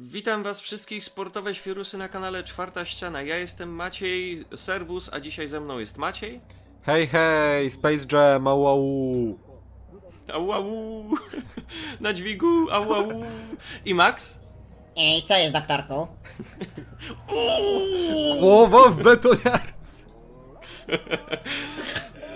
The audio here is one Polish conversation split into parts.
Witam was wszystkich, sportowe świrusy na kanale Czwarta Ściana. Ja jestem Maciej, serwus, a dzisiaj ze mną jest Maciej. Hej, hej, Space Jam, au, au. Au, au. Na dźwigu, au, au. I Max. Ej, co jest doktorku? Głowa w betoniarce.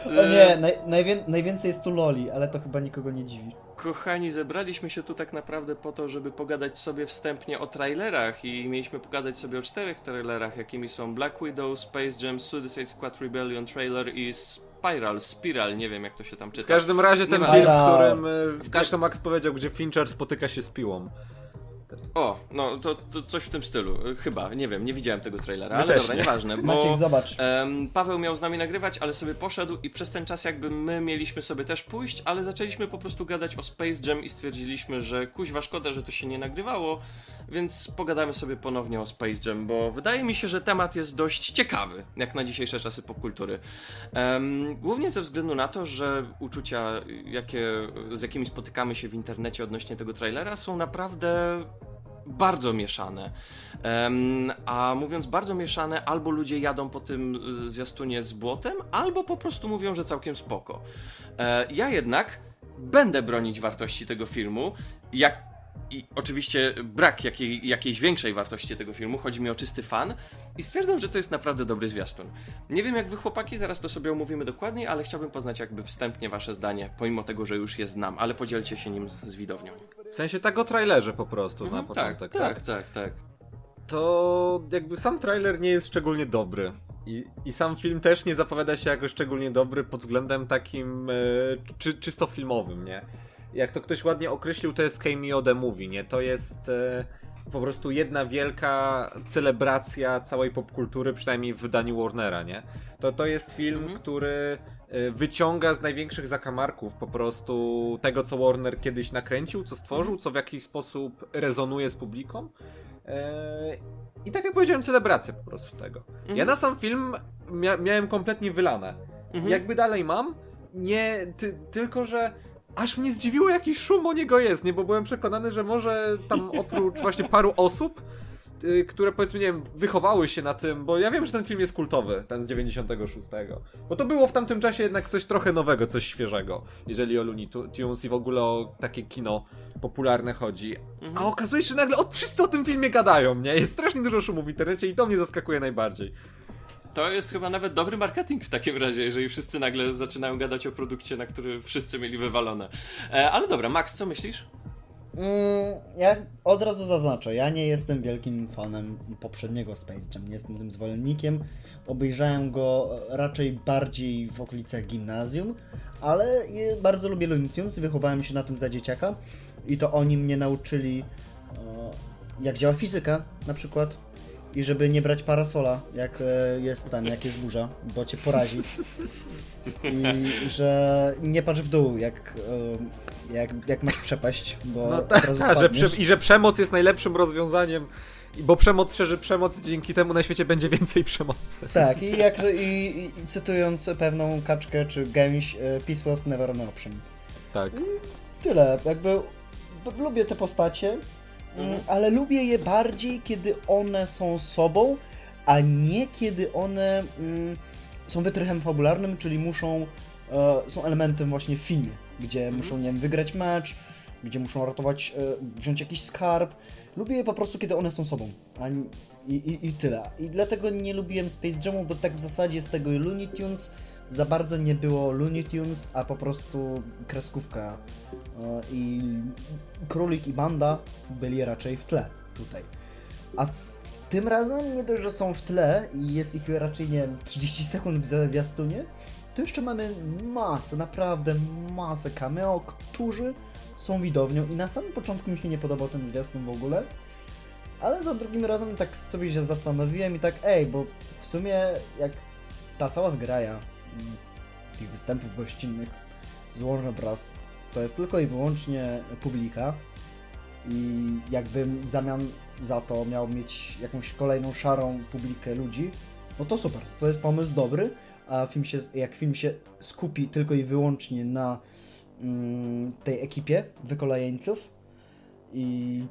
O nie, naj, najwię, najwięcej jest tu loli, ale to chyba nikogo nie dziwi. Kochani, zebraliśmy się tu tak naprawdę po to, żeby pogadać sobie wstępnie o trailerach i mieliśmy pogadać sobie o czterech trailerach, jakimi są Black Widow, Space Jam, Suicide Squad Rebellion trailer i Spiral, Spiral, nie wiem jak to się tam czyta. W każdym razie ten film, w którym W w każ- to Max powiedział, gdzie Fincher spotyka się z piłą. O, no to, to coś w tym stylu, y, chyba, nie wiem, nie widziałem tego trailera, My ale też dobra, nie. nieważne, bo... Maciek, zobacz. Em, Paweł miał z nami nagrywać, ale sobie poszedł i przez ten czas jakby my mieliśmy sobie też pójść, ale zaczęliśmy po prostu gadać o Space Jam i stwierdziliśmy, że kuźwa szkoda, że to się nie nagrywało, więc pogadamy sobie ponownie o Space Jam, bo wydaje mi się, że temat jest dość ciekawy, jak na dzisiejsze czasy popkultury. Em, głównie ze względu na to, że uczucia, jakie, z jakimi spotykamy się w internecie odnośnie tego trailera są naprawdę bardzo mieszane. A mówiąc bardzo mieszane, albo ludzie jadą po tym y, zwiastunie z błotem, albo po prostu mówią, że całkiem spoko. E, ja jednak będę bronić wartości tego filmu, jak i oczywiście brak jakiej, jakiejś większej wartości tego filmu, chodzi mi o czysty fan i stwierdzam, że to jest naprawdę dobry zwiastun. Nie wiem jak wy chłopaki, zaraz to sobie omówimy dokładniej, ale chciałbym poznać jakby wstępnie wasze zdanie, pomimo tego, że już je znam, ale podzielcie się nim z widownią. W sensie tak o trailerze po prostu na Mhm, początek, tak, tak, tak, tak. To jakby sam trailer nie jest szczególnie dobry. I, I sam film też nie zapowiada się jako szczególnie dobry pod względem takim e, czy, czysto filmowym, nie? Jak to ktoś ładnie określił, to jest Cameo the Movie, nie? To jest e, po prostu jedna wielka celebracja całej popkultury, przynajmniej w wydaniu Warnera, nie? To, to jest film, Mhm. który e, wyciąga z największych zakamarków po prostu tego, co Warner kiedyś nakręcił, co stworzył, co w jakiś sposób rezonuje z publiką. Eee, I tak jak powiedziałem, celebrację po prostu tego. Mhm. Ja na sam film mia miałem kompletnie wylane. Mhm. Jakby dalej mam, nie, ty tylko że aż mnie zdziwiło jaki szum o niego jest, nie? Bo byłem przekonany, że może tam oprócz właśnie paru osób, y, które powiedzmy, nie wiem, wychowały się na tym, bo ja wiem, że ten film jest kultowy, ten z 96. Bo to było w tamtym czasie jednak coś trochę nowego, coś świeżego, jeżeli o Looney Tunes i w ogóle o takie kino popularne chodzi. A okazuje się, że nagle o, wszyscy o tym filmie gadają, nie? Jest strasznie dużo szumu w internecie i to mnie zaskakuje najbardziej. To jest chyba nawet dobry marketing w takim razie, jeżeli wszyscy nagle zaczynają gadać o produkcie, na który wszyscy mieli wywalone. E, ale dobra, Max, co myślisz? Mm, ja od razu zaznaczę, ja nie jestem wielkim fanem poprzedniego Space Jam, nie jestem tym zwolennikiem. Obejrzałem go raczej bardziej w okolicach gimnazjum, ale bardzo lubię Looney Tunes, wychowałem się na tym za dzieciaka i to oni mnie nauczyli e, jak działa fizyka na przykład i żeby nie brać parasola jak e, jest tam, jak jest burza, bo cię porazi. I że nie patrz w dół, jak, e, jak, jak masz przepaść, bo No razu ta, że prze, i że przemoc jest najlepszym rozwiązaniem, i- bo przemoc szerzy przemoc, dzięki temu na świecie będzie więcej przemocy. Tak, i, jak, i, i, i cytując pewną kaczkę czy gęś, e, peace was never an option. Tak. Tyle, jakby lubię te postacie, mm, ale lubię je bardziej, kiedy one są sobą, a nie kiedy one mm, są wytrychem fabularnym, czyli muszą, e, są elementem właśnie w filmie, gdzie muszą, nie wiem, wygrać mecz, gdzie muszą ratować, e, wziąć jakiś skarb. Lubię je po prostu, kiedy one są sobą, a i, i, i tyle. I dlatego nie lubiłem Space Jamu, bo tak w zasadzie z tego Looney Tunes za bardzo nie było Looney Tunes, a po prostu kreskówka. E, I Królik i Banda byli raczej w tle tutaj. A tym razem nie dość, że są w tle i jest ich raczej, nie wiem, 30 sekund w zwiastunie, to jeszcze mamy masę, naprawdę masę cameo, którzy są widownią i na samym początku mi się nie podobał ten zwiastun w ogóle, ale za drugim razem tak sobie się zastanowiłem i tak, ej, bo w sumie jak ta cała zgraja mm, tych występów gościnnych z Warner Bros. to jest tylko i wyłącznie publika i jakbym w zamian za to miał mieć jakąś kolejną szarą publikę ludzi, no to super, to jest pomysł dobry, a film się, jak film się skupi tylko i wyłącznie na mm, tej ekipie wykolejeńców i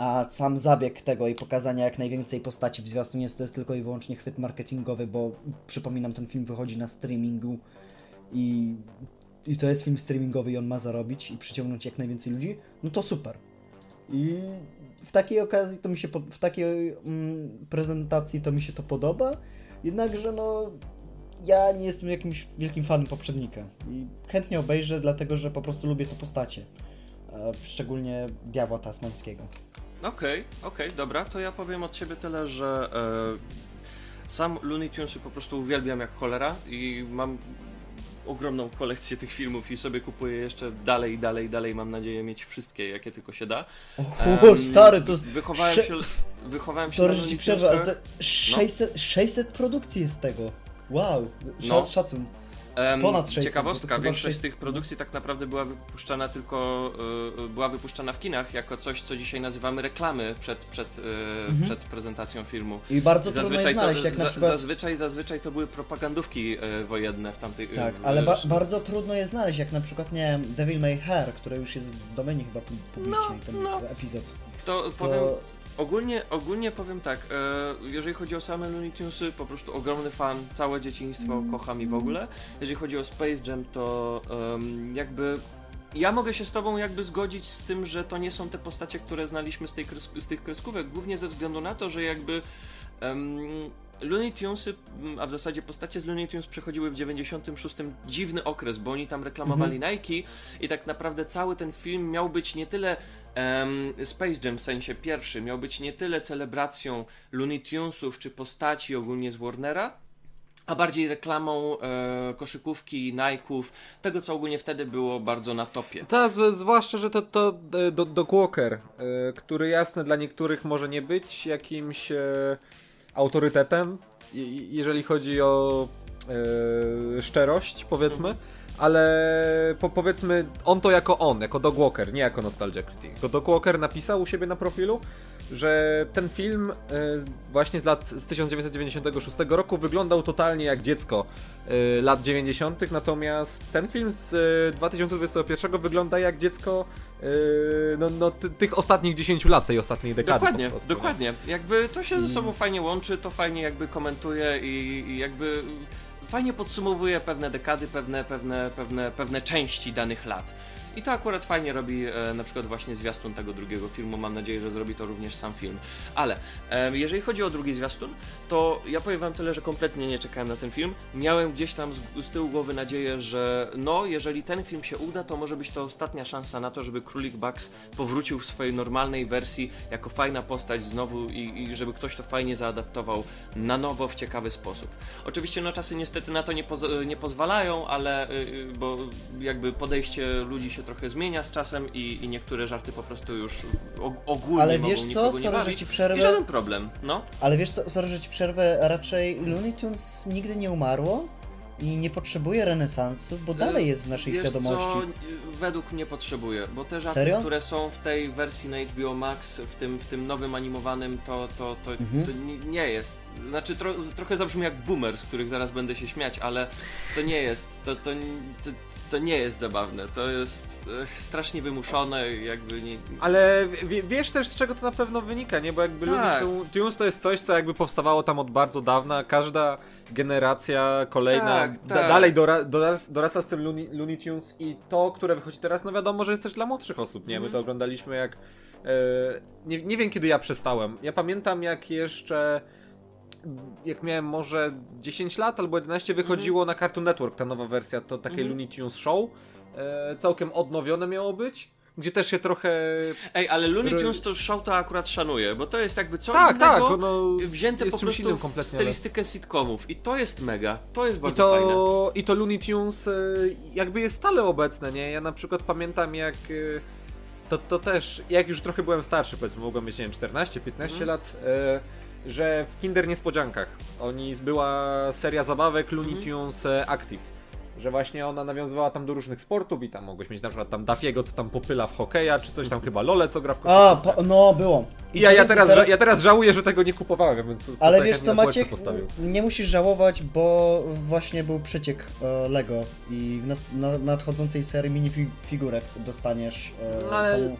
A sam zabieg tego i pokazania jak najwięcej postaci w zwiastunie to jest tylko i wyłącznie chwyt marketingowy, bo przypominam, ten film wychodzi na streamingu i, i to jest film streamingowy i on ma zarobić i przyciągnąć jak najwięcej ludzi, no to super. I w takiej okazji to mi się, po- w takiej mm, prezentacji to mi się to podoba, jednakże no ja nie jestem jakimś wielkim fanem poprzednika i chętnie obejrzę, dlatego że po prostu lubię te postacie. E, Szczególnie Diabła Tasmańskiego. Okej, okej, dobra, to ja powiem od siebie tyle, że e, sam Looney Tunesy po prostu uwielbiam jak cholera i mam ogromną kolekcję tych filmów i sobie kupuję jeszcze dalej, dalej, dalej, mam nadzieję mieć wszystkie, jakie tylko się da. O, Em, stary, to... Wychowałem sze- się, wychowałem się Sorry, na że ci przerwę, ale to Tunesach. 600, 600 produkcji jest tego. Wow, Sza, No. szacun. Em, Ponad 600, bo Ciekawostka, to większość 600, z tych produkcji tak naprawdę była wypuszczana tylko, y, była wypuszczana w kinach jako coś, co dzisiaj nazywamy reklamy przed, przed, y, Mhm. przed prezentacją filmu. I bardzo trudno je znaleźć, jak za, na przykład... zazwyczaj, zazwyczaj to były propagandówki e, wojenne w tamtej... Tak, ale ba bardzo trudno je znaleźć, jak na przykład, nie wiem, Devil May Hair, które już jest w domenie chyba pu- publicznej, No, ten no. epizod. To powiem, To... ogólnie, ogólnie powiem tak, e, jeżeli chodzi o same Looney Tunesy, po prostu ogromny fan, całe dzieciństwo Mm. kocham i w ogóle. Jeżeli chodzi o Space Jam, to em, jakby... Ja mogę się z tobą jakby zgodzić z tym, że to nie są te postacie, które znaliśmy z, tej kres- z tych kreskówek, głównie ze względu na to, że jakby em, Looney Tunesy, a w zasadzie postacie z Looney Tunes przechodziły w 96 dziwny okres, bo oni tam reklamowali Nike i tak naprawdę cały ten film miał być nie tyle Space Jam w sensie pierwszy, miał być nie tyle celebracją Looney Tunesów czy postaci ogólnie z Warnera, a bardziej reklamą e, koszykówki, Nike'ów, tego co ogólnie wtedy było bardzo na topie. Teraz z- zwłaszcza, że to, to e, do, Doc Walker, e, który jasne dla niektórych może nie być jakimś e, autorytetem, jeżeli chodzi o e, szczerość, powiedzmy, ale po, powiedzmy on to jako on, jako Doc Walker, nie jako Nostalgia Critic. Bo Doc Walker napisał u siebie na profilu, że ten film e, właśnie z lat z 1996 roku wyglądał totalnie jak dziecko e, lat 90., natomiast ten film z e, 2021 wygląda jak dziecko e, no, no, ty, tych ostatnich 10 lat, tej ostatniej dekady. Dokładnie, prostu, nie? dokładnie. Jakby to się ze sobą fajnie łączy, to fajnie jakby komentuje i, i jakby fajnie podsumowuje pewne dekady, pewne, pewne, pewne, pewne części danych lat. I to akurat fajnie robi e, na przykład właśnie zwiastun tego drugiego filmu. Mam nadzieję, że zrobi to również sam film. Ale e, jeżeli chodzi o drugi zwiastun, to ja powiem wam tyle, że kompletnie nie czekałem na ten film. Miałem gdzieś tam z, z tyłu głowy nadzieję, że no, jeżeli ten film się uda, to może być to ostatnia szansa na to, żeby Królik Bugs powrócił w swojej normalnej wersji jako fajna postać znowu i, i żeby ktoś to fajnie zaadaptował na nowo w ciekawy sposób. Oczywiście no czasy niestety na to nie, poz- nie pozwalają, ale y, y, bo jakby podejście ludzi się trochę zmienia z czasem i, i niektóre żarty po prostu już og- ogólnie Ale mogą wiesz co, nikogo nie sorry, że bawić. ci I przerwę, żaden problem, no. ale wiesz co, sorry, że ci przerwę, raczej Looney Tunes nigdy nie umarło i nie potrzebuje renesansu, bo dalej jest w naszej Wiesz świadomości. Co, według mnie potrzebuje, bo te żarty, Serio? które są w tej wersji na HBO Max, w tym, w tym nowym animowanym, to, to, to, Mhm. to nie, jest. Znaczy tro, trochę zabrzmi jak boomer, z których zaraz będę się śmiać, ale to nie jest. To, to, to, to nie jest zabawne. To jest strasznie wymuszone, jakby nie. Ale wie, wiesz też z czego to na pewno wynika, nie? Bo jakby Tak. Looney Tunes to jest coś, co jakby powstawało tam od bardzo dawna. Każda generacja kolejna Tak, da, tak. dalej dora, doras, dorasta z tym Looney, Looney Tunes i to, które wychodzi teraz, no wiadomo, że jest też dla młodszych osób, nie? My Mhm. to oglądaliśmy jak... E, nie, nie wiem kiedy ja przestałem. Ja pamiętam jak jeszcze... Jak miałem może 10 lat albo 11 wychodziło na Cartoon Network ta nowa wersja, to takie Mhm. Looney Tunes Show. E, całkiem odnowione miało być. Gdzie też się trochę Ej, ale Looney Tunes to show to akurat szanuję, bo to jest jakby co tak, innego, tak, ono wzięte po prostu w stylistykę sitcomów i to jest mega, to jest I bardzo fajne. to, I to Looney Tunes y, jakby jest stale obecne, nie? Ja na przykład pamiętam jak y, to, to też, jak już trochę byłem starszy, powiedzmy, mogłem mieć, nie wiem, 14-15 Mhm. lat, y, że w Kinder Niespodziankach oni, była seria zabawek Looney Mhm. Tunes Active. Że właśnie ona nawiązywała tam do różnych sportów i tam mogłeś mieć na przykład tam Dafiego, co tam popyla w hokeja, czy coś tam chyba Lole, co gra w A, koszykówkę. po, no było. I ja, co ja, więcej, teraz, ja teraz żałuję, że tego nie kupowałem, więc to, to Ale wiesz co Maciek, postawił. nie musisz żałować, bo właśnie był przeciek e, Lego i w nas, na, nadchodzącej serii minifigurek dostaniesz e, No, ale- samą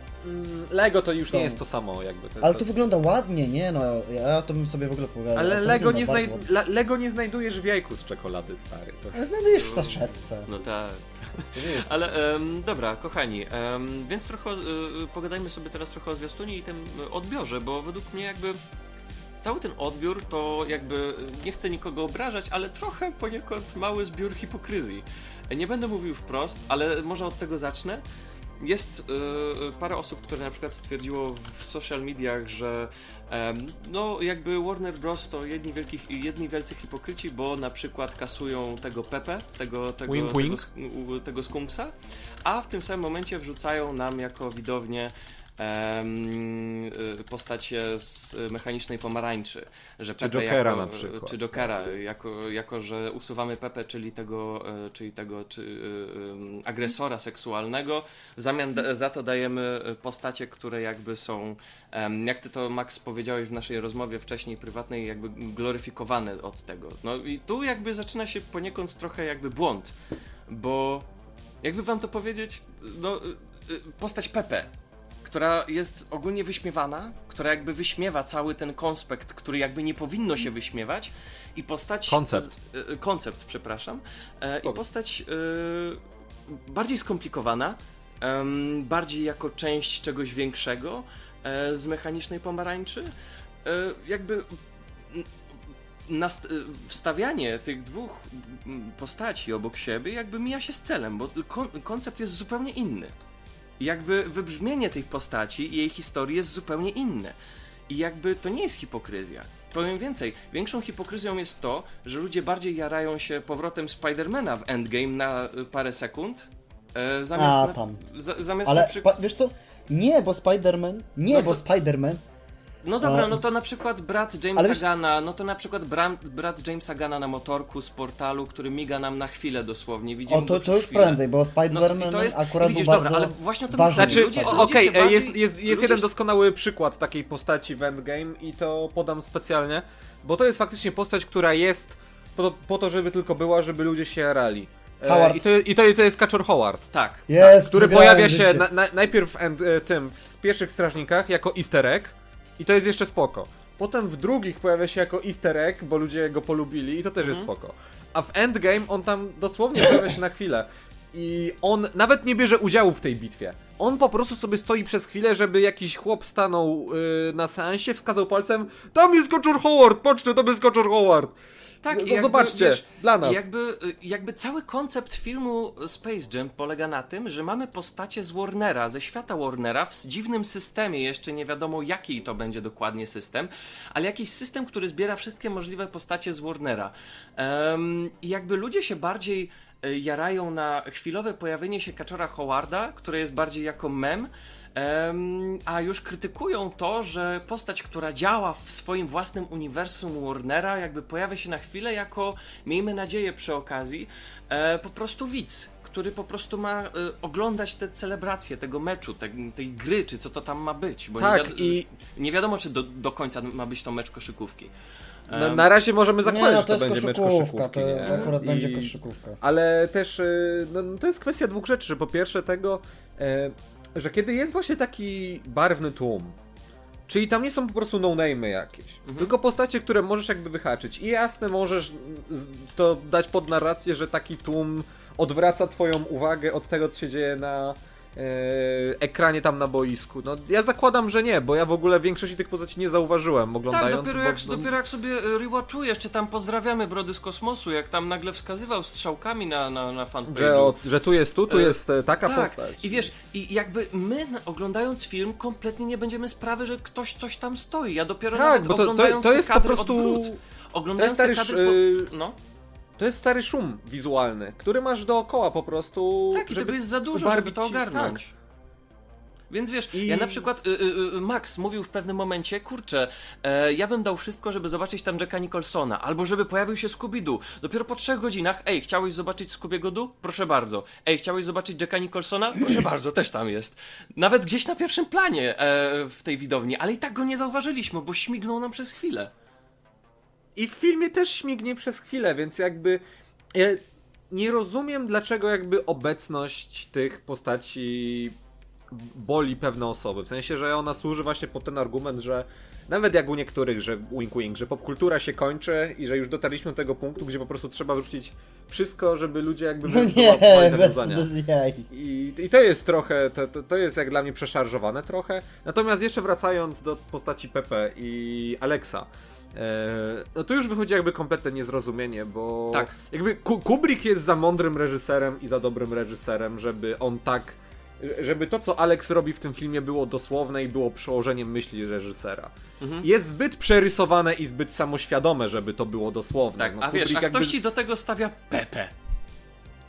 Lego to już To- nie jest to samo jakby. To, Ale to wygląda ładnie, nie no, ja to bym sobie w ogóle pogadał. Ale to Lego nie, znaj... Lego nie znajdujesz w jajku z czekolady, stary. To... Ale Znajdujesz w saszetce. No tak. to Ale em, dobra, kochani, em, więc trochę e, pogadajmy sobie teraz trochę o zwiastunie i tym odbiorze, bo według mnie jakby cały ten odbiór to jakby e, nie chcę nikogo obrażać, ale trochę poniekąd mały zbiór hipokryzji. Nie będę mówił wprost, ale może od tego zacznę. Jest e, parę osób, które na przykład stwierdziło w social mediach, że no jakby Warner Bros. to jedni, wielkich, jedni wielcy hipokryci, bo na przykład kasują tego Pepe, tego, tego, Wink, tego, wink. tego skunksa, a w tym samym momencie wrzucają nam jako widownię y, postacie z mechanicznej pomarańczy, że Czy Jokera jako, na przykład. czy Jokera, jako, jako że usuwamy Pepe, czyli tego, e, czyli tego czy, y, ym, agresora seksualnego, w zamian za to dajemy e, postacie, które jakby są, jak ty to Max powiedziałeś w naszej rozmowie wcześniej prywatnej, jakby gloryfikowane od tego. No i tu jakby zaczyna się poniekąd trochę jakby błąd, bo jakby wam to powiedzieć, no y, y, postać Pepe, która jest ogólnie wyśmiewana, która jakby wyśmiewa cały ten konspekt, który jakby nie powinno się wyśmiewać i postać... Koncept. Z, y, y, koncept, przepraszam. E, I postać y, bardziej skomplikowana, bardziej jako część czegoś większego e, z mechanicznej pomarańczy. E, jakby wstawianie tych dwóch postaci obok siebie jakby mija się z celem, bo kon- koncept jest zupełnie inny. Jakby wybrzmienie tych postaci i jej historii jest zupełnie inne. I jakby to nie jest hipokryzja. Powiem więcej, większą hipokryzją jest to, że ludzie bardziej jarają się powrotem Spidermana w Endgame na y, parę sekund, e, zamiast A, na, tam. za, zamiast Ale na spa- wiesz co? Nie, bo Spider-Man. Nie, No bo to- Spider-Man. No dobra, no to na przykład brat Jamesa wiesz- Gana, no to na przykład brat, brat Jamesa Gana na motorku z portalu, który miga nam na chwilę dosłownie. Widzimy O, to, to już chwilę. prędzej, bo No Spider-Man i to jest, akurat widzisz, był dobra, bardzo ale właśnie o. Znaczy, Ludzie- o- ludzie okej, bardziej- jest, jest, jest ludzie jeden doskonały przykład takiej postaci w Endgame i to podam specjalnie, bo to jest faktycznie postać, która jest po, po to, żeby tylko była, żeby ludzie się jarali. E, Howard. I to, i to, jest Kaczor Howard. Tak. Jest, który wygrałem pojawia się na, na, najpierw w, end, e, tym w pierwszych strażnikach jako easter egg i to jest jeszcze spoko. Potem w drugich pojawia się jako easter egg, bo ludzie go polubili i to też jest spoko. A w endgame on tam dosłownie pojawia się na chwilę. I on nawet nie bierze udziału w tej bitwie. On po prostu sobie stoi przez chwilę, żeby jakiś chłop stanął yy, na seansie, wskazał palcem Tam jest Kaczor Howard, patrzcie, tam jest Kaczor Howard. Tak, Z- i jakby, zobaczcie, wiesz, dla nas. Jakby, jakby cały koncept filmu Space Jam polega na tym, że mamy postacie z Warnera, ze świata Warnera, w dziwnym systemie, jeszcze nie wiadomo jaki to będzie dokładnie system, ale jakiś system, który zbiera wszystkie możliwe postacie z Warnera. Em, I jakby ludzie się bardziej e, jarają na chwilowe pojawienie się Kaczora Howarda, które jest bardziej jako mem, Em, a już krytykują to, że postać, która działa w swoim własnym uniwersum Warnera, jakby pojawia się na chwilę jako, miejmy nadzieję przy okazji, e, po prostu widz, który po prostu ma e, oglądać te celebracje tego meczu, te, tej gry, czy co to tam ma być. Bo Tak, nie, wiad- i- nie wiadomo, czy do, do końca ma być to mecz koszykówki. Na, Em, na razie możemy zakładać, Nie, no że to będzie mecz koszykówka, koszykówki. to nie? akurat będzie I- koszykówka. Ale też y, no, to jest kwestia dwóch rzeczy. Po pierwsze tego, e, że kiedy jest właśnie taki barwny tłum, czyli tam nie są po prostu no-name'y jakieś, tylko postacie, które możesz jakby wyhaczyć. I jasne, możesz to dać pod narrację, że taki tłum odwraca twoją uwagę od tego, co się dzieje na ekranie tam na boisku. No ja zakładam, że nie, bo ja w ogóle większości tych postaci nie zauważyłem Tak, oglądając. dopiero bo- jak, bo- dopiero jak sobie e, rewatchujesz, czy tam pozdrawiamy Brody z kosmosu, jak tam nagle wskazywał strzałkami na, na, na fanpage'u. że, o, że tu jest tu, tu E, jest e, taka tak, postać. i wiesz, i jakby my oglądając film kompletnie nie będziemy sprawy, że ktoś coś tam stoi. Ja dopiero Tak, nawet bo to- to- oglądając to te jest po kadry prostu- odwrót, oglądając to jest stary po... No, To jest stary szum wizualny, który masz dookoła po prostu. tak, i tego jest za dużo, żeby to ogarnąć. Tak. Więc wiesz, I- ja na przykład, y, y, y, Max mówił w pewnym momencie, kurczę, e, ja bym dał wszystko, żeby zobaczyć tam Jacka Nicholsona, albo żeby pojawił się Scooby-Doo. Dopiero po trzech godzinach, ej, chciałeś zobaczyć Scooby-Doo? Proszę bardzo. Ej, chciałeś zobaczyć Jacka Nicholsona? Proszę bardzo, też tam jest. Nawet gdzieś na pierwszym planie e, w tej widowni, ale i tak go nie zauważyliśmy, bo śmignął nam przez chwilę. I w filmie też śmignie przez chwilę, więc jakby. Ja nie rozumiem, dlaczego jakby obecność tych postaci boli pewne osoby. W sensie, że ona służy właśnie pod ten argument, że nawet jak u niektórych, że wink wink, że popkultura się kończy i że już dotarliśmy do tego punktu, gdzie po prostu trzeba wrzucić wszystko, żeby ludzie jakby... No nie, bez, bez jaj. I, I to jest trochę, to, to, to jest jak dla mnie przeszarżowane trochę. Natomiast jeszcze wracając do postaci Pepe i Alexa, no to już wychodzi jakby kompletne niezrozumienie, bo Tak. jakby Ku- Kubrick jest za mądrym reżyserem i za dobrym reżyserem, żeby on tak, żeby to co Alex robi w tym filmie było dosłowne i było przełożeniem myśli reżysera. Mhm. Jest zbyt przerysowane i zbyt samoświadome, żeby to było dosłowne. Tak, No, a wiesz, Kubrick a jakby- ktoś ci do tego stawia Pepe.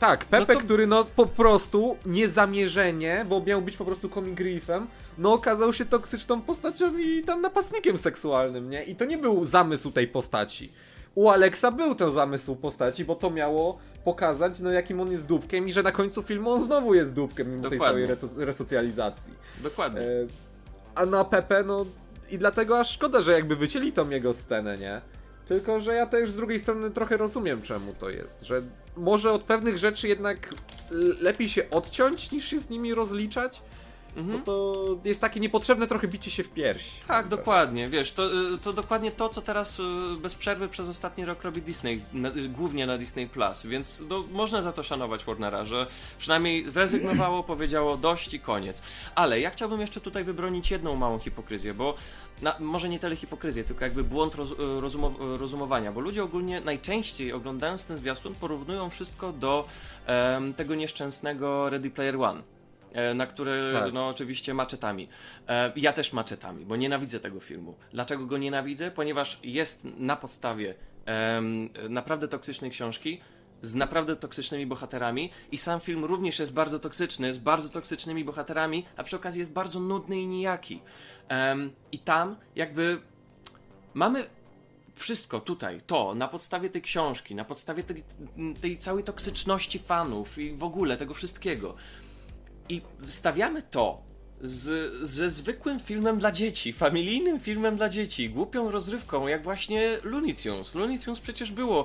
Tak, Pepe, No to- który no po prostu niezamierzenie, bo miał być po prostu comic reliefem, no okazał się toksyczną postacią i tam napastnikiem seksualnym, nie? I to nie był zamysł tej postaci. U Alexa był ten zamysł postaci, bo to miało pokazać, no jakim on jest dupkiem i że na końcu filmu on znowu jest dupkiem mimo tej Dokładnie. całej reso- resocjalizacji. Dokładnie. E, a na Pepe, no i dlatego aż szkoda, że jakby wycięli tą jego scenę, nie? Tylko, że ja też z drugiej strony trochę rozumiem, czemu to jest. Że może od pewnych rzeczy jednak lepiej się odciąć, niż się z nimi rozliczać. Mhm. Bo to jest takie niepotrzebne trochę bicie się w pierś. Tak, dokładnie, wiesz, to, y, to dokładnie to, co teraz y, bez przerwy przez ostatni rok robi Disney, na, głównie na Disney Plus, więc no, można za to szanować Warnera, że przynajmniej zrezygnowało, powiedziało dość i koniec. Ale ja chciałbym jeszcze tutaj wybronić jedną małą hipokryzję, bo na, może nie tyle hipokryzję, tylko jakby błąd roz, rozumo, rozumowania, bo ludzie ogólnie najczęściej oglądając ten zwiastun porównują wszystko do em, tego nieszczęsnego Ready Player One na które, Tak. no oczywiście maczetami. E, ja też maczetami, bo nienawidzę tego filmu. Dlaczego go nienawidzę? Ponieważ jest na podstawie naprawdę toksycznej książki z naprawdę toksycznymi bohaterami i sam film również jest bardzo toksyczny, z bardzo toksycznymi bohaterami, a przy okazji jest bardzo nudny i nijaki. Em, I tam jakby mamy wszystko tutaj, to, na podstawie tej książki, na podstawie tej, tej całej toksyczności fanów i w ogóle tego wszystkiego. I stawiamy to z, ze zwykłym filmem dla dzieci, familijnym filmem dla dzieci, głupią rozrywką, jak właśnie Looney Tunes. Looney Tunes przecież było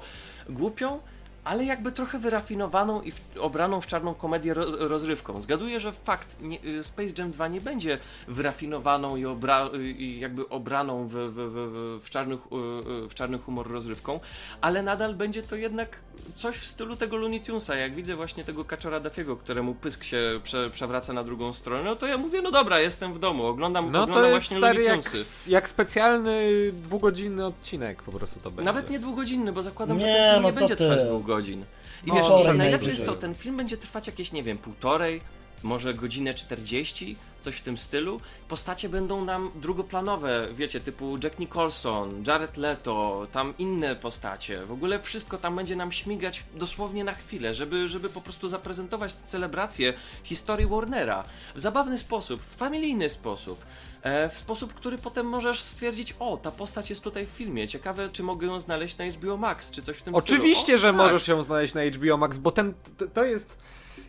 głupią, ale jakby trochę wyrafinowaną i w, obraną w czarną komedię roz, rozrywką. Zgaduję, że fakt, nie, y, Space Jam 2 nie będzie wyrafinowaną i, obra, y, i jakby obraną w, w, w, w, w, czarny, hu- y, w czarny humor rozrywką, ale nadal będzie to jednak coś w stylu tego Looney Tunesa. Jak widzę właśnie tego kaczora Dafiego, któremu pysk się prze, przewraca na drugą stronę, no to ja mówię, no dobra, jestem w domu, oglądam, No oglądam to jest właśnie stary Looney jak, Tunesy. jak specjalny dwugodzinny odcinek po prostu to będzie. Nawet nie dwugodzinny, bo zakładam, że Nie, ten film no nie będzie ty. trwać dwóch godzin. I No, wiesz, najlepsze jest to, ten film będzie trwać jakieś, nie wiem, półtorej, może godzinę 40, coś w tym stylu. Postacie będą nam drugoplanowe, wiecie, typu Jack Nicholson, Jared Leto, tam inne postacie. W ogóle wszystko tam będzie nam śmigać dosłownie na chwilę, żeby, żeby po prostu zaprezentować tę celebrację historii Warnera w zabawny sposób, w familijny sposób. E, w sposób, który potem możesz stwierdzić, o, ta postać jest tutaj w filmie, ciekawe, czy mogę ją znaleźć na HBO Max, czy coś w tym Oczywiście, stylu. O, że tak. możesz ją znaleźć na HBO Max, bo ten, to jest...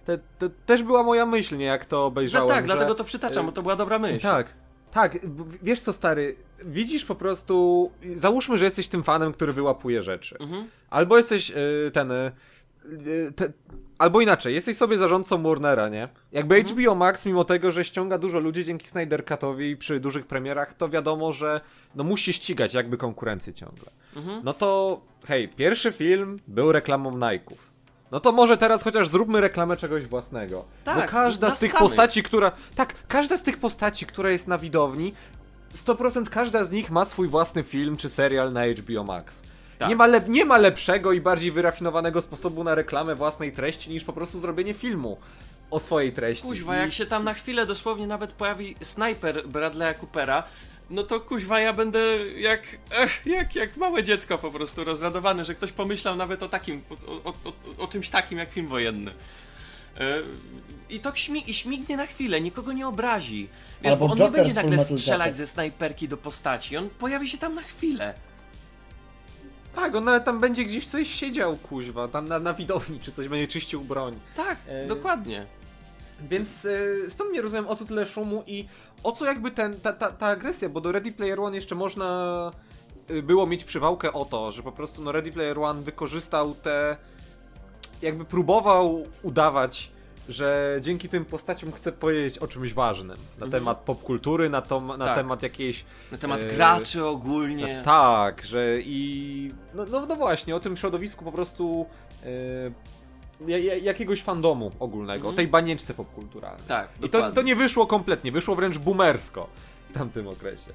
To, to też była moja myśl, nie, jak to No obejrzałem, tak, że... dlatego to przytaczam, bo to była dobra myśl. Tak, tak, wiesz co stary, widzisz po prostu, załóżmy, że jesteś tym fanem, który wyłapuje rzeczy. Mhm. Albo jesteś y, ten, y, te, albo inaczej, jesteś sobie zarządcą Warnera, nie? Jakby Mhm. HBO Max, mimo tego, że ściąga dużo ludzi dzięki Snyder Cutowi przy dużych premierach, to wiadomo, że no musi ścigać jakby konkurencję ciągle. Mhm. No to, hej, pierwszy film był reklamą Nike'ów. No to może teraz chociaż zróbmy reklamę czegoś własnego. Tak, Bo każda z tych samych. postaci, która. Tak, każda z tych postaci, która jest na widowni, 100% każda z nich ma swój własny film czy serial na HBO Max. Tak. Nie, ma lep- nie ma lepszego i bardziej wyrafinowanego sposobu na reklamę własnej treści niż po prostu zrobienie filmu o swojej treści. Kuźwa, I- jak się tam na chwilę dosłownie nawet pojawi snajper Bradley'a Coopera, no to kuźwa, ja będę jak, ech, jak, jak małe dziecko po prostu rozradowany, że ktoś pomyślał nawet o takim, o, o, o, o czymś takim jak film wojenny. E, I to śmi- i śmignie na chwilę, nikogo nie obrazi. Wiesz, Albo bo on nie Joker będzie z nagle strzelać ze snajperki do postaci, on pojawi się tam na chwilę. Tak, on nawet tam będzie gdzieś coś siedział, kuźwa, tam na, na widowni, czy coś będzie czyścił broń. Tak, E, dokładnie. Więc y, stąd nie rozumiem o co tyle szumu i o co jakby ten, ta, ta, ta agresja, bo do Ready Player One jeszcze można y, było mieć przywałkę o to, że po prostu no Ready Player One wykorzystał te jakby próbował udawać że dzięki tym postaciom chcę powiedzieć o czymś ważnym. Na Mhm. temat popkultury, na, to, na Tak. temat jakiejś... Na temat e, graczy ogólnie. Tak, że i... No, no, no właśnie, o tym środowisku po prostu... e, jakiegoś fandomu ogólnego, o tej banieczce popkulturalnej. Tak, I to, dokładnie. to nie wyszło kompletnie, wyszło wręcz boomersko w tamtym okresie.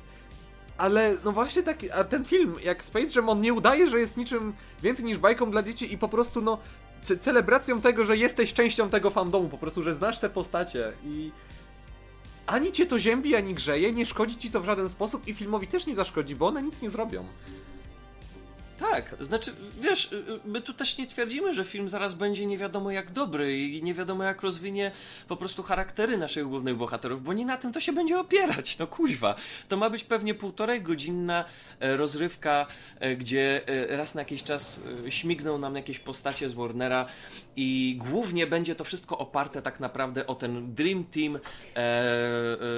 Ale no właśnie tak, a ten film, jak Space Jam, on nie udaje, że jest niczym więcej niż bajką dla dzieci i po prostu no ce celebracją tego, że jesteś częścią tego fandomu, po prostu, że znasz te postacie i ani cię to ziębi, ani grzeje, nie szkodzi ci to w żaden sposób i filmowi też nie zaszkodzi, bo one nic nie zrobią. Tak, znaczy, wiesz, y, y, my tu też nie twierdzimy, że film zaraz będzie nie wiadomo jak dobry i nie wiadomo jak rozwinie po prostu charaktery naszych głównych bohaterów, bo nie na tym to się będzie opierać, no kuźwa. To ma być pewnie półtorej godzinna e, rozrywka, e, gdzie e, raz na jakiś czas śmigną nam jakieś postacie z Warnera i głównie będzie to wszystko oparte tak naprawdę o ten Dream Team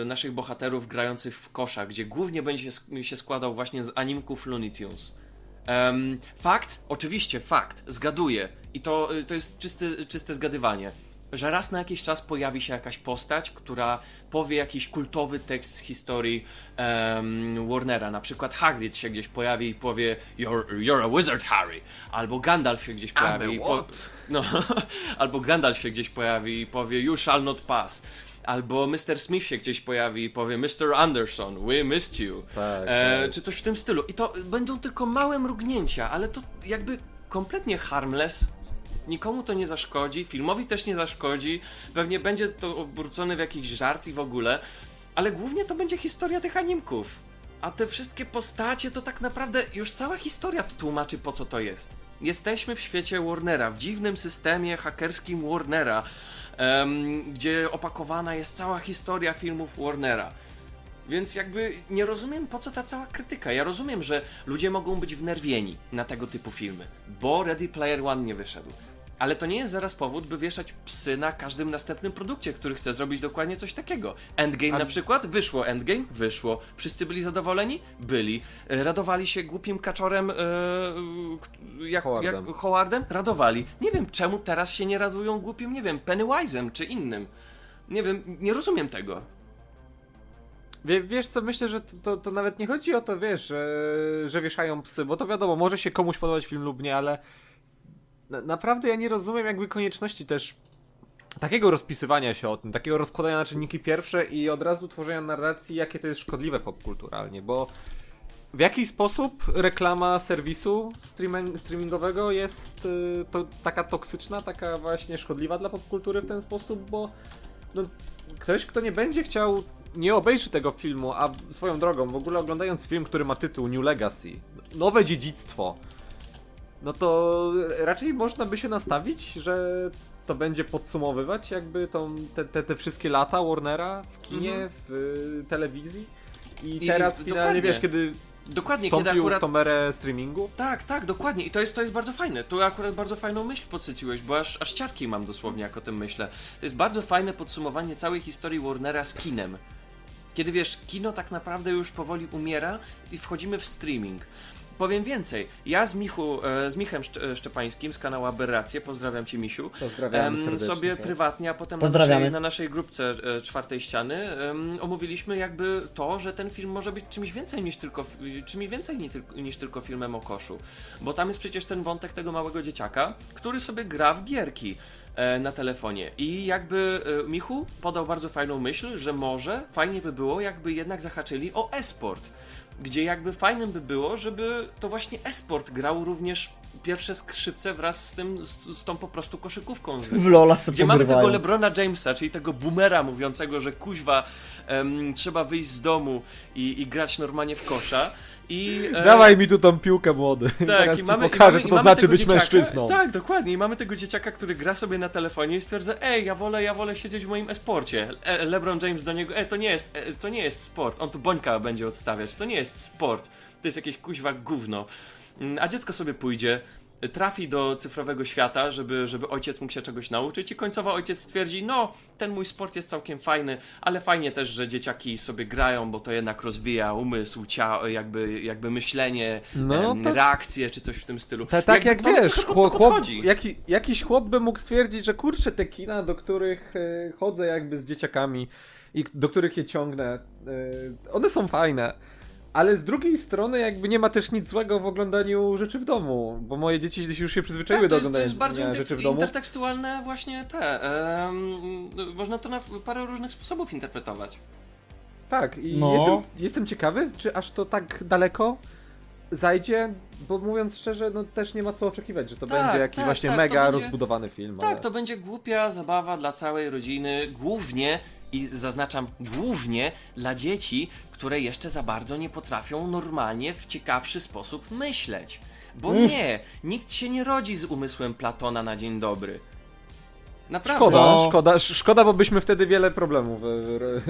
naszych bohaterów grających w kosza, gdzie głównie będzie się składał właśnie z animków Looney Tunes. Em, fakt? Oczywiście, fakt. Zgaduję. I to, y, to jest czysty, czyste zgadywanie. Że raz na jakiś czas pojawi się jakaś postać, która powie jakiś kultowy tekst z historii em, Warnera. Na przykład Hagrid się gdzieś pojawi i powie You're, you're a wizard, Harry. Albo Gandalf się gdzieś pojawi i po... No, albo Gandalf się gdzieś pojawi i powie You shall not pass. Albo Mr. Smith się gdzieś pojawi i powie Mr. Anderson, we missed you. Tak, e, tak. Czy coś w tym stylu. I to będą tylko małe mrugnięcia, ale to jakby kompletnie harmless. Nikomu to nie zaszkodzi, filmowi też nie zaszkodzi. Pewnie będzie to obrócone w jakiś żart i w ogóle, ale głównie to będzie historia tych animków. A te wszystkie postacie to tak naprawdę już cała historia to tłumaczy po co to jest. Jesteśmy w świecie Warnera, w dziwnym systemie hakerskim Warnera, gdzie opakowana jest cała historia filmów Warnera. Więc jakby nie rozumiem po co ta cała krytyka. Ja rozumiem, że ludzie mogą być wnerwieni na tego typu filmy, bo Ready Player One nie wyszedł. Ale to nie jest zaraz powód, by wieszać psy na każdym następnym produkcie, który chce zrobić dokładnie coś takiego. Endgame A- na przykład? Wyszło Endgame? Wyszło. Wszyscy byli zadowoleni? Byli. E, Radowali się głupim kaczorem e, jak, Howardem. jak Howardem? Radowali. Nie wiem, czemu teraz się nie radują głupim, nie wiem, Pennywise'em czy innym. Nie wiem, nie rozumiem tego. Wie, wiesz co, myślę, że to, to, to nawet nie chodzi o to, wiesz, że, że wieszają psy, bo to wiadomo, może się komuś podobać film lub nie, ale na, naprawdę ja nie rozumiem jakby konieczności też takiego rozpisywania się o tym, takiego rozkładania na czynniki pierwsze i od razu tworzenia narracji, jakie to jest szkodliwe popkulturalnie, bo w jaki sposób reklama serwisu streaming, streamingowego jest y, to taka toksyczna, taka właśnie szkodliwa dla popkultury w ten sposób, bo no, ktoś, kto nie będzie chciał, nie obejrzy tego filmu, a swoją drogą, w ogóle oglądając film, który ma tytuł New Legacy, nowe dziedzictwo, no to raczej można by się nastawić, że to będzie podsumowywać jakby tą, te, te, te wszystkie lata Warnera w kinie, Mhm. w y, telewizji i, I- teraz i- finalnie, wiesz, kiedy Dokładnie, kiedy akurat w tą erę streamingu, Tak, tak, dokładnie. I to jest, to jest bardzo fajne. Tu akurat bardzo fajną myśl podsyciłeś, bo aż, aż ciarki mam dosłownie, jak o tym myślę. To jest bardzo fajne podsumowanie całej historii Warnera z kinem. Kiedy wiesz, kino tak naprawdę już powoli umiera i wchodzimy w streaming. Powiem więcej, ja z, Michu, e, z Michem Szcz- Szczepańskim z kanału Aberracje, pozdrawiam Cię Misiu, em, sobie tak. prywatnie, a potem na naszej, na naszej grupce e, czwartej ściany em, omówiliśmy jakby to, że ten film może być czymś więcej niż tylko, czymś więcej ni- tylko- niż tylko filmem o koszu. Bo tam jest przecież ten wątek tego małego dzieciaka, który sobie gra w gierki e, na telefonie. I jakby e, Michu podał bardzo fajną myśl, że może fajnie by było, jakby jednak zahaczyli o e-sport. Gdzie jakby fajnym by było, żeby to właśnie e-sport grał również pierwsze skrzypce wraz z tym, z, z tą po prostu koszykówką. W Lola sobie Gdzie mamy tego pogrywają. Lebrona Jamesa, czyli tego boomera mówiącego, że kuźwa em, trzeba wyjść z domu i, i grać normalnie w kosza. I, e, Dawaj mi tu tą piłkę młody. tak, Zaraz i ci mamy, i pokażę, mamy, co i to znaczy być dzieciaka, mężczyzną. Tak, dokładnie. I mamy tego dzieciaka, który gra sobie na telefonie i stwierdza, ej, ja wolę, ja wolę siedzieć w moim esporcie. E, LeBron James do niego, e, to nie jest, e, to nie jest sport. On tu bońka będzie odstawiać. To nie jest sport. To jest jakieś kuźwa gówno. Mm, A dziecko sobie pójdzie, trafi do cyfrowego świata, żeby, żeby ojciec mógł się czegoś nauczyć i końcowo ojciec stwierdzi, no, ten mój sport jest całkiem fajny, ale fajnie też, że dzieciaki sobie grają, bo to jednak rozwija umysł, cia, jakby, jakby myślenie, No, em, to- reakcje czy coś w tym stylu. Ta, tak jak to wiesz, chłop, chłop, jaki, jakiś chłop by mógł stwierdzić, że kurczę, te kina, do których e, chodzę jakby z dzieciakami i do których je ciągnę, e, one są fajne. Ale z drugiej strony jakby nie ma też nic złego w oglądaniu rzeczy w domu, bo moje dzieci już się przyzwyczaiły Tak, do to, jest, to oglądania jest bardzo inter- rzeczy w domu. intertekstualne właśnie te. em, można to na parę różnych sposobów interpretować. Tak, i No. jestem, jestem ciekawy, czy aż to tak daleko zajdzie, bo mówiąc szczerze, no też nie ma co oczekiwać, że to Tak, będzie jakiś tak, właśnie tak, mega będzie- rozbudowany film. Tak, ale... to będzie głupia zabawa dla całej rodziny, głównie i zaznaczam głównie dla dzieci, które jeszcze za bardzo nie potrafią normalnie w ciekawszy sposób myśleć. Bo nie, nikt się nie rodzi z umysłem Platona na dzień dobry. Naprawdę. Szkoda, No. szkoda, sz- szkoda, bo byśmy wtedy wiele problemów e,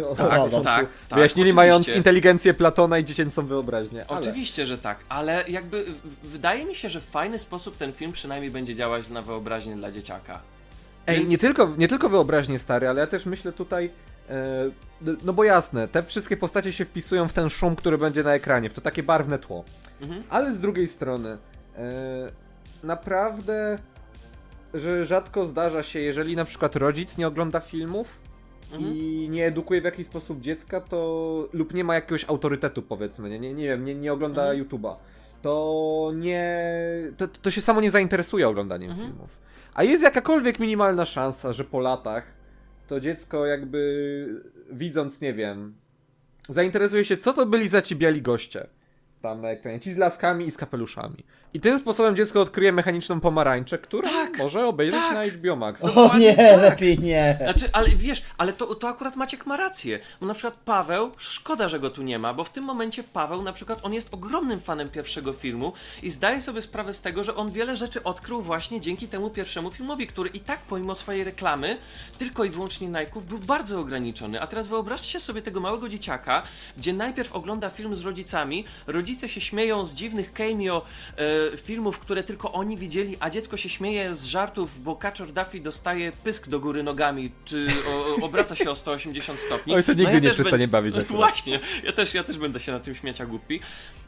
e, od prawda. początku Tak, tak, wyjaśnili, oczywiście. mając inteligencję Platona i dziecięcą wyobraźnię. Ale... Oczywiście, że tak, ale jakby wydaje mi się, że w fajny sposób ten film przynajmniej będzie działać na wyobraźnię dla dzieciaka. Ej, Więc- nie, tylko, nie tylko wyobraźnię stary, ale ja też myślę tutaj. E, no bo jasne, te wszystkie postacie się wpisują w ten szum, który będzie na ekranie, w to takie barwne tło. Mhm. Ale z drugiej strony, e, naprawdę, że rzadko zdarza się, jeżeli na przykład rodzic nie ogląda filmów Mhm. i nie edukuje w jakiś sposób dziecka, to lub nie ma jakiegoś autorytetu, powiedzmy, nie, nie, nie wiem, nie, nie ogląda Mhm. YouTube'a, to nie. To, to się samo nie zainteresuje oglądaniem Mhm. filmów. A jest jakakolwiek minimalna szansa, że po latach to dziecko jakby widząc, nie wiem, zainteresuje się, co to byli za ci biali goście tam na ekranie, ci z laskami i z kapeluszami. I tym sposobem dziecko odkryje mechaniczną pomarańczę, którą Tak, może obejrzeć tak. na HBO Max. O nie, tak. lepiej nie. Znaczy, ale wiesz, ale to, to akurat Maciek ma rację. Bo na przykład Paweł, szkoda, że go tu nie ma, bo w tym momencie Paweł na przykład, on jest ogromnym fanem pierwszego filmu i zdaje sobie sprawę z tego, że on wiele rzeczy odkrył właśnie dzięki temu pierwszemu filmowi, który i tak pomimo swojej reklamy, tylko i wyłącznie Nike'ów, był bardzo ograniczony. A teraz wyobraźcie sobie tego małego dzieciaka, gdzie najpierw ogląda film z rodzicami, rodzice się śmieją z dziwnych cameo e, filmów, które tylko oni widzieli, a dziecko się śmieje z żartów, bo Kaczor Duffy dostaje pysk do góry nogami, czy o, obraca się o 180 stopni. Oj, to nigdy ja nie przestanie będę- bawić akurat. Właśnie, ja też, ja też będę się na tym śmiać jak głupi.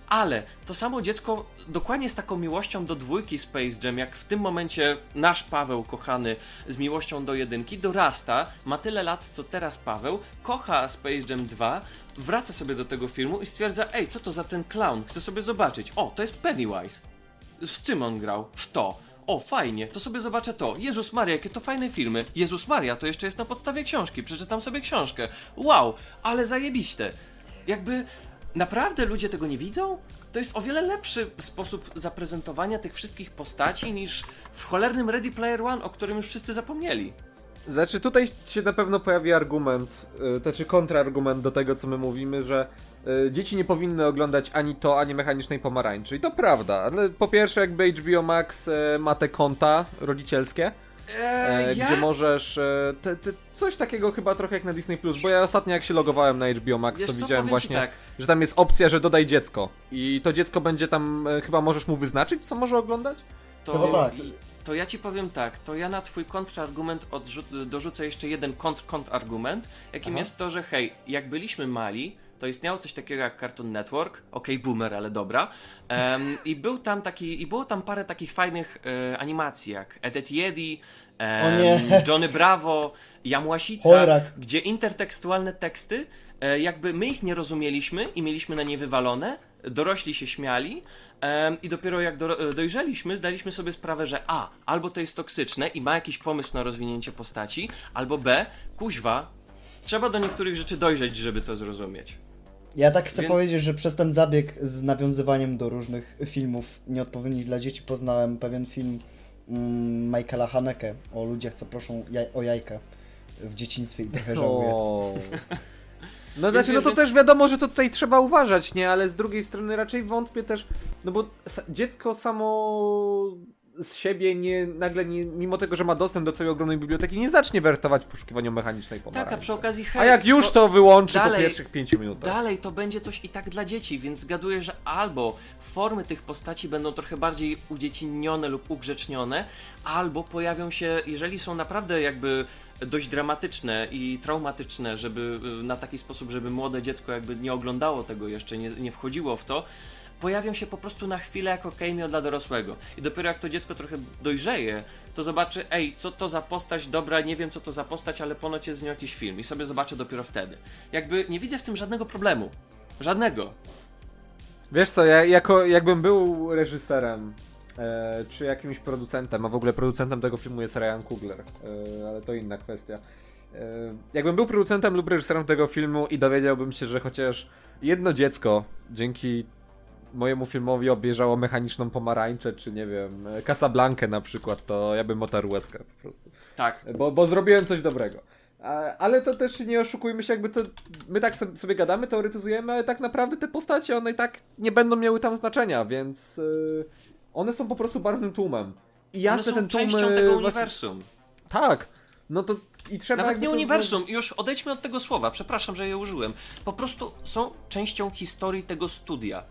Ale to samo dziecko dokładnie z taką miłością do dwójki Space Jam, jak w tym momencie nasz Paweł kochany z miłością do jedynki dorasta, ma tyle lat co teraz Paweł, kocha Space Jam 2, wraca sobie do tego filmu i stwierdza, ej, co to za ten clown, chcę sobie zobaczyć. O, to jest Pennywise. Z czym on grał? W to. O, fajnie, to sobie zobaczę to. Jezus Maria, jakie to fajne filmy. Jezus Maria, to jeszcze jest na podstawie książki. Przeczytam sobie książkę. Wow, ale zajebiście. Jakby naprawdę ludzie tego nie widzą? To jest o wiele lepszy sposób zaprezentowania tych wszystkich postaci niż w cholernym Ready Player One, o którym już wszyscy zapomnieli. Znaczy, tutaj się na pewno pojawi argument, y, to czy kontrargument do tego, co my mówimy, że dzieci nie powinny oglądać ani to, ani mechanicznej pomarańczy. I to prawda, ale po pierwsze, jakby HBO Max y, ma te konta rodzicielskie, e, Eee, ja? gdzie możesz. E, te, te, coś takiego chyba trochę jak na Disney Plus, bo ja ostatnio jak się logowałem na HBO Max, Wiesz to co, widziałem właśnie, tak. że tam jest opcja, że dodaj dziecko. I to dziecko będzie tam, e, chyba możesz mu wyznaczyć, co może oglądać? To, tak. to ja ci powiem tak, to ja na twój kontrargument dorzucę jeszcze jeden kontr kontrargument, jakim Aha. jest to, że hej, jak byliśmy mali, to istniało coś takiego jak Cartoon Network, okej, boomer, ale dobra, Em, i był tam taki, i było tam parę takich fajnych e, animacji, jak Ed, Ed Yedi, em, O nie. Johnny Bravo, Jamłasica, Chojrak. gdzie intertekstualne teksty, e, jakby my ich nie rozumieliśmy i mieliśmy na nie wywalone, dorośli się śmiali i dopiero jak do, dojrzeliśmy, zdaliśmy sobie sprawę, że a, albo to jest toksyczne i ma jakiś pomysł na rozwinięcie postaci, albo b, kuźwa, trzeba do niektórych rzeczy dojrzeć, żeby to zrozumieć. Ja tak chcę Więc- powiedzieć, że przez ten zabieg z nawiązywaniem do różnych filmów nieodpowiednich dla dzieci poznałem pewien film mm, Michaela Haneke o ludziach, co proszą jaj o jajka w dzieciństwie i trochę żałuję. O. No znaczy, no to też wiadomo, że to tutaj trzeba uważać, nie? Ale z drugiej strony raczej wątpię też, no bo dziecko samo z siebie nie, nagle nie, mimo tego, że ma dostęp do całej ogromnej biblioteki, nie zacznie wertować w poszukiwaniu mechanicznej pomarańczy. Tak, a przy okazji hej, A jak już to- to wyłączy po dalej- pierwszych pięciu minutach. Dalej to będzie coś i tak dla dzieci, więc zgaduję, że albo formy tych postaci będą trochę bardziej udziecinione lub ugrzecznione, albo pojawią się, jeżeli są naprawdę jakby dość dramatyczne i traumatyczne, żeby y, na taki sposób, żeby młode dziecko jakby nie oglądało tego jeszcze, nie, nie wchodziło w to, pojawią się po prostu na chwilę jako cameo dla dorosłego. I dopiero jak to dziecko trochę dojrzeje, to zobaczy, ej, co to za postać, dobra, nie wiem co to za postać, ale ponoć jest z nią jakiś film i sobie zobaczę dopiero wtedy. Jakby nie widzę w tym żadnego problemu. Żadnego. Wiesz co, ja jako, jakbym był reżyserem, e, czy jakimś producentem, a w ogóle producentem tego filmu jest Ryan Coogler, e, ale to inna kwestia. E, jakbym był producentem lub reżyserem tego filmu i dowiedziałbym się, że chociaż jedno dziecko dzięki mojemu filmowi obejrzało mechaniczną pomarańczę, czy nie wiem, Casablankę na przykład, to ja bym otarł łezkę po prostu. Tak. Bo, bo zrobiłem coś dobrego. Ale to też nie oszukujmy się, jakby to. My tak sobie- gadamy, teoretyzujemy, ale tak naprawdę te postacie, one i tak nie będą miały tam znaczenia, więc. yy, one są po prostu barwnym tłumem. I jasne są ten tłum. częścią yy, tego uniwersum. Tak. No to i trzeba. Nawet nie to- uniwersum, już odejdźmy od tego słowa, przepraszam, że je użyłem. Po prostu są częścią historii tego studia.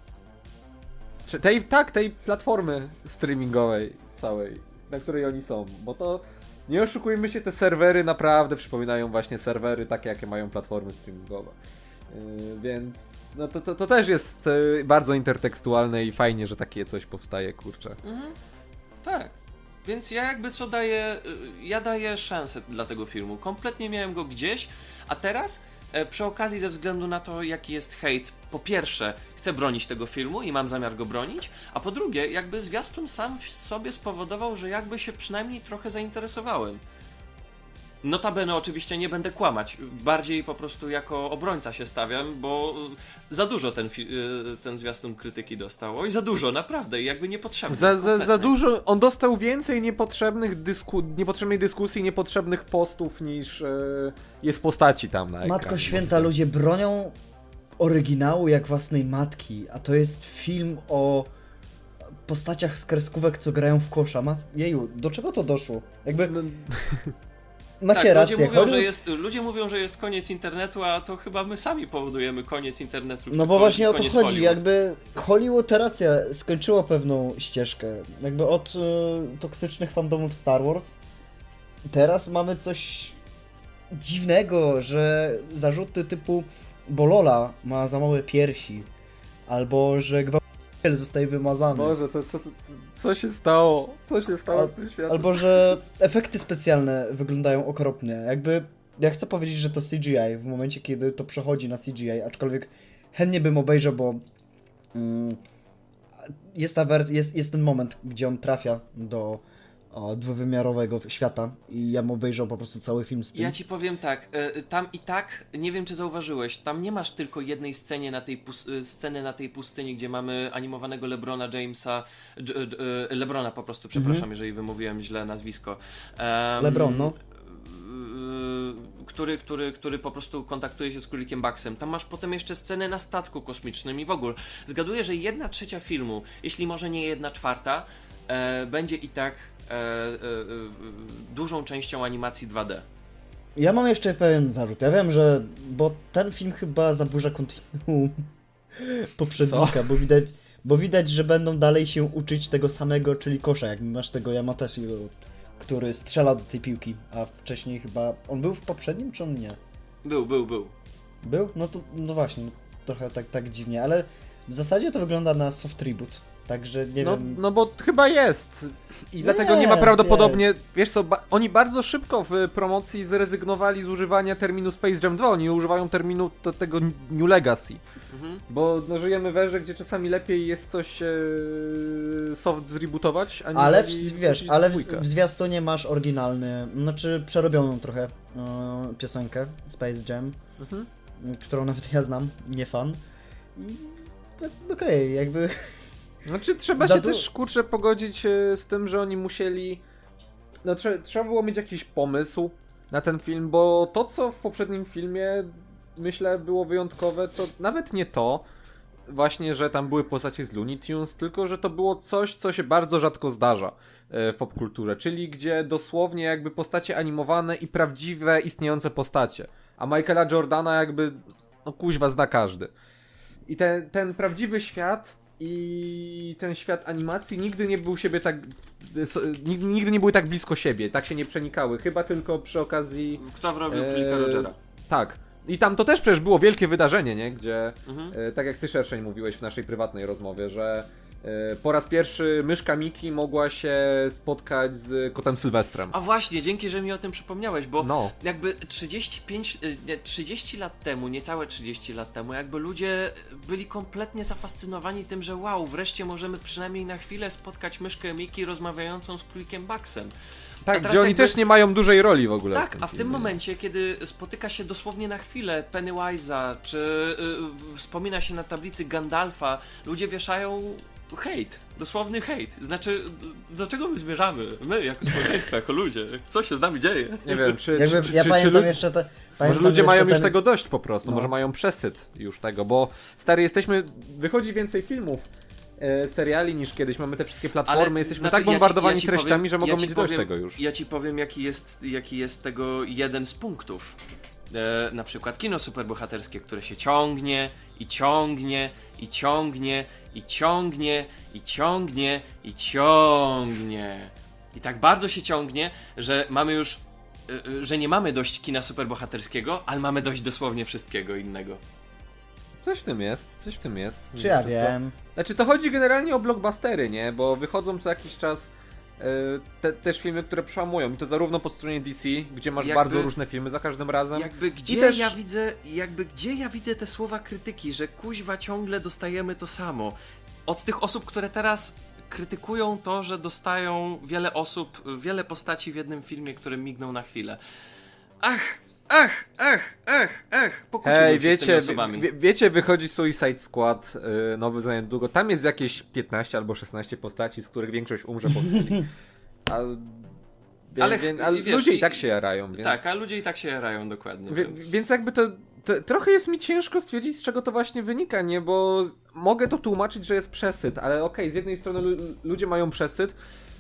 Czy Tej, tak, tej platformy streamingowej całej, na której oni są, bo to nie oszukujmy się, te serwery naprawdę przypominają właśnie serwery takie, jakie mają platformy streamingowe. Yy, więc no to, to, to też jest yy, bardzo intertekstualne i fajnie, że takie coś powstaje, kurczę. Mhm. Tak. Więc ja jakby co daję, y, ja daję szansę dla tego filmu. Kompletnie miałem go gdzieś, a teraz e, przy okazji ze względu na to, jaki jest hejt, po pierwsze chcę bronić tego filmu i mam zamiar go bronić, a po drugie jakby zwiastun sam w sobie spowodował, że jakby się przynajmniej trochę zainteresowałem. Notabene oczywiście nie będę kłamać, bardziej po prostu jako obrońca się stawiam, bo y, za dużo ten, y, ten zwiastun krytyki dostał. Oj, za dużo, naprawdę, i jakby niepotrzebnie. Za, za, za dużo, on dostał więcej niepotrzebnych dysku, niepotrzebnej dyskusji, niepotrzebnych postów niż yy, jest postaci tam na ekranie. Matko święta, ludzie bronią oryginału jak własnej matki, a to jest film o postaciach z kreskówek, co grają w kosza. Ma... Jeju, do czego to doszło? Jakby No, macie tak, rację. Ludzie mówią, Hollywood- że jest, ludzie mówią, że jest koniec internetu, a to chyba my sami powodujemy koniec internetu. No bo koniec- właśnie o to chodzi, Hollywood. jakby Hollywood racja skończyło pewną ścieżkę, jakby od e, toksycznych fandomów Star Wars. Teraz mamy coś dziwnego, że zarzuty typu Bolola ma za małe piersi, albo że gwałciciel zostaje wymazany, Boże, to, co, co, co się stało? Co się stało z tym światem? albo że efekty specjalne wyglądają okropnie. Jakby ja chcę powiedzieć, że to CGI w momencie, kiedy to przechodzi na CGI, aczkolwiek chętnie bym obejrzał, bo mm, jest, ta wers- jest, jest ten moment, gdzie on trafia do o, dwuwymiarowego świata i ja bym obejrzał po prostu cały film z tym. Ja ci powiem tak, e, tam i tak, nie wiem czy zauważyłeś, tam nie masz tylko jednej scenie na tej e, sceny na tej pustyni, gdzie mamy animowanego Lebrona Jamesa, e, Lebrona po prostu, przepraszam, jeżeli wymówiłem źle nazwisko. Mhm. LeBron, no. który, który, który po prostu kontaktuje się z królikiem Baxem. Tam masz potem jeszcze scenę na statku kosmicznym i w ogóle. Zgaduję, że jedna trzecia filmu, jeśli może nie jedna czwarta, e, będzie i tak dużą częścią animacji 2D. Ja mam jeszcze pewien zarzut. Ja wiem, że. Bo ten film chyba zaburza kontynuum poprzednika, bo widać, bo widać, że będą dalej się uczyć tego samego, czyli kosza. Jak masz tego Yamatesiego, który strzela do tej piłki, a wcześniej chyba. On był w poprzednim, czy on nie? Był, był, był. Był? No to no właśnie, no, trochę tak, tak dziwnie, ale w zasadzie to wygląda na soft reboot. Także nie No, wiem. no bo chyba jest. I dlatego nie ma Jest, prawdopodobnie. Wiesz co, ba- oni bardzo szybko w promocji zrezygnowali z używania terminu Space Jam 2. Oni używają terminu to, tego New Legacy. Mhm. Bo no, żyjemy w erze, gdzie czasami lepiej jest coś e, soft zrebootować, a nie Ale w, wiesz, ale w w, zwiastunie masz oryginalny, znaczy przerobioną trochę e, piosenkę Space Jam, Mhm. którą nawet ja znam, nie fan. Tak, Okej, jakby Znaczy trzeba się du- też kurczę pogodzić e, z tym, że oni musieli. No trze- trzeba było mieć jakiś pomysł na ten film, bo to co w poprzednim filmie myślę było wyjątkowe, to nawet nie to. właśnie, że tam były postacie z Looney Tunes, tylko że to było coś, co się bardzo rzadko zdarza e, w popkulturze, czyli gdzie dosłownie jakby postacie animowane i prawdziwe, istniejące postacie. A Michaela Jordana jakby, no kuźwa zna każdy. I ten, ten prawdziwy świat i ten świat animacji nigdy nie był siebie tak. Nigdy, nigdy nie były tak blisko siebie, tak się nie przenikały. Chyba tylko przy okazji. Kto wrobił Eee, Klika Rogera? Tak. I tam to też przecież było wielkie wydarzenie, nie? Gdzie, Mhm. e, tak jak ty szerszeń mówiłeś w naszej prywatnej rozmowie, że e, po raz pierwszy myszka Miki mogła się spotkać z kotem Sylwestrem. A właśnie, dzięki, że mi o tym przypomniałeś, bo No. jakby 35, y, nie, 30 lat temu, niecałe 30 lat temu, jakby ludzie byli kompletnie zafascynowani tym, że wow, wreszcie możemy przynajmniej na chwilę spotkać myszkę Miki rozmawiającą z Królikiem. A Tak, gdzie oni jakby- też nie mają dużej roli w ogóle. Tak, tym a w tym momencie, kiedy spotyka się dosłownie na chwilę Pennywise'a, czy y, wspomina się na tablicy Gandalfa, ludzie wieszają hejt, dosłowny hejt. Znaczy, do czego my zmierzamy? My, jako społeczeństwo, jako ludzie. Co się z nami dzieje? Nie wiem, czy, Jakby, czy, ja czy, pamiętam czy, jeszcze te... Może pamiętam ludzie jeszcze mają już ten- tego dość po prostu, No. może mają przesyt już tego, bo stary, jesteśmy, wychodzi więcej filmów, e, seriali niż kiedyś, mamy te wszystkie platformy, jesteśmy znaczy, tak ja ci- bombardowani ja ci treściami, powiem- że mogą ja mieć dość powiem- tego już. Ja ci powiem, jaki jest, jaki jest tego jeden z punktów. E, na przykład kino superbohaterskie, które się ciągnie i ciągnie i ciągnie i ciągnie i ciągnie i ciągnie. I tak bardzo się ciągnie, że mamy już. e, e, że nie mamy dość kina superbohaterskiego, ale mamy dość dosłownie wszystkiego innego. Coś w tym jest, coś w tym jest. Czy ja wszystko. wiem? Znaczy to chodzi generalnie o blockbustery, nie? Bo wychodzą co jakiś czas te, też filmy, które przełamują. I to zarówno po stronie DC, gdzie masz Jakby- bardzo różne filmy za każdym razem. Jakby gdzie też- ja widzę, jakby gdzie ja widzę te słowa krytyki, że kuźwa ciągle dostajemy to samo. Od tych osób, które teraz krytykują to, że dostają wiele osób, wiele postaci w jednym filmie, które migną na chwilę. Ach, ach, ach, ach, ach, pokłóciłbym Hej, się z tymi wiecie, osobami. wie, wiecie, wychodzi Suicide Squad y, nowy za niedługo. Tam jest jakieś 15 albo 16 postaci, z których większość umrze po chwili. A, ale Ale ale, wiesz, ludzie i tak się jarają, więc, Tak, a ludzie i tak się jarają dokładnie. wie, więc... więc jakby to, to trochę jest mi ciężko stwierdzić, z czego to właśnie wynika, nie? Bo mogę to tłumaczyć, że jest przesyt, ale okej, z jednej strony lu, ludzie mają przesyt,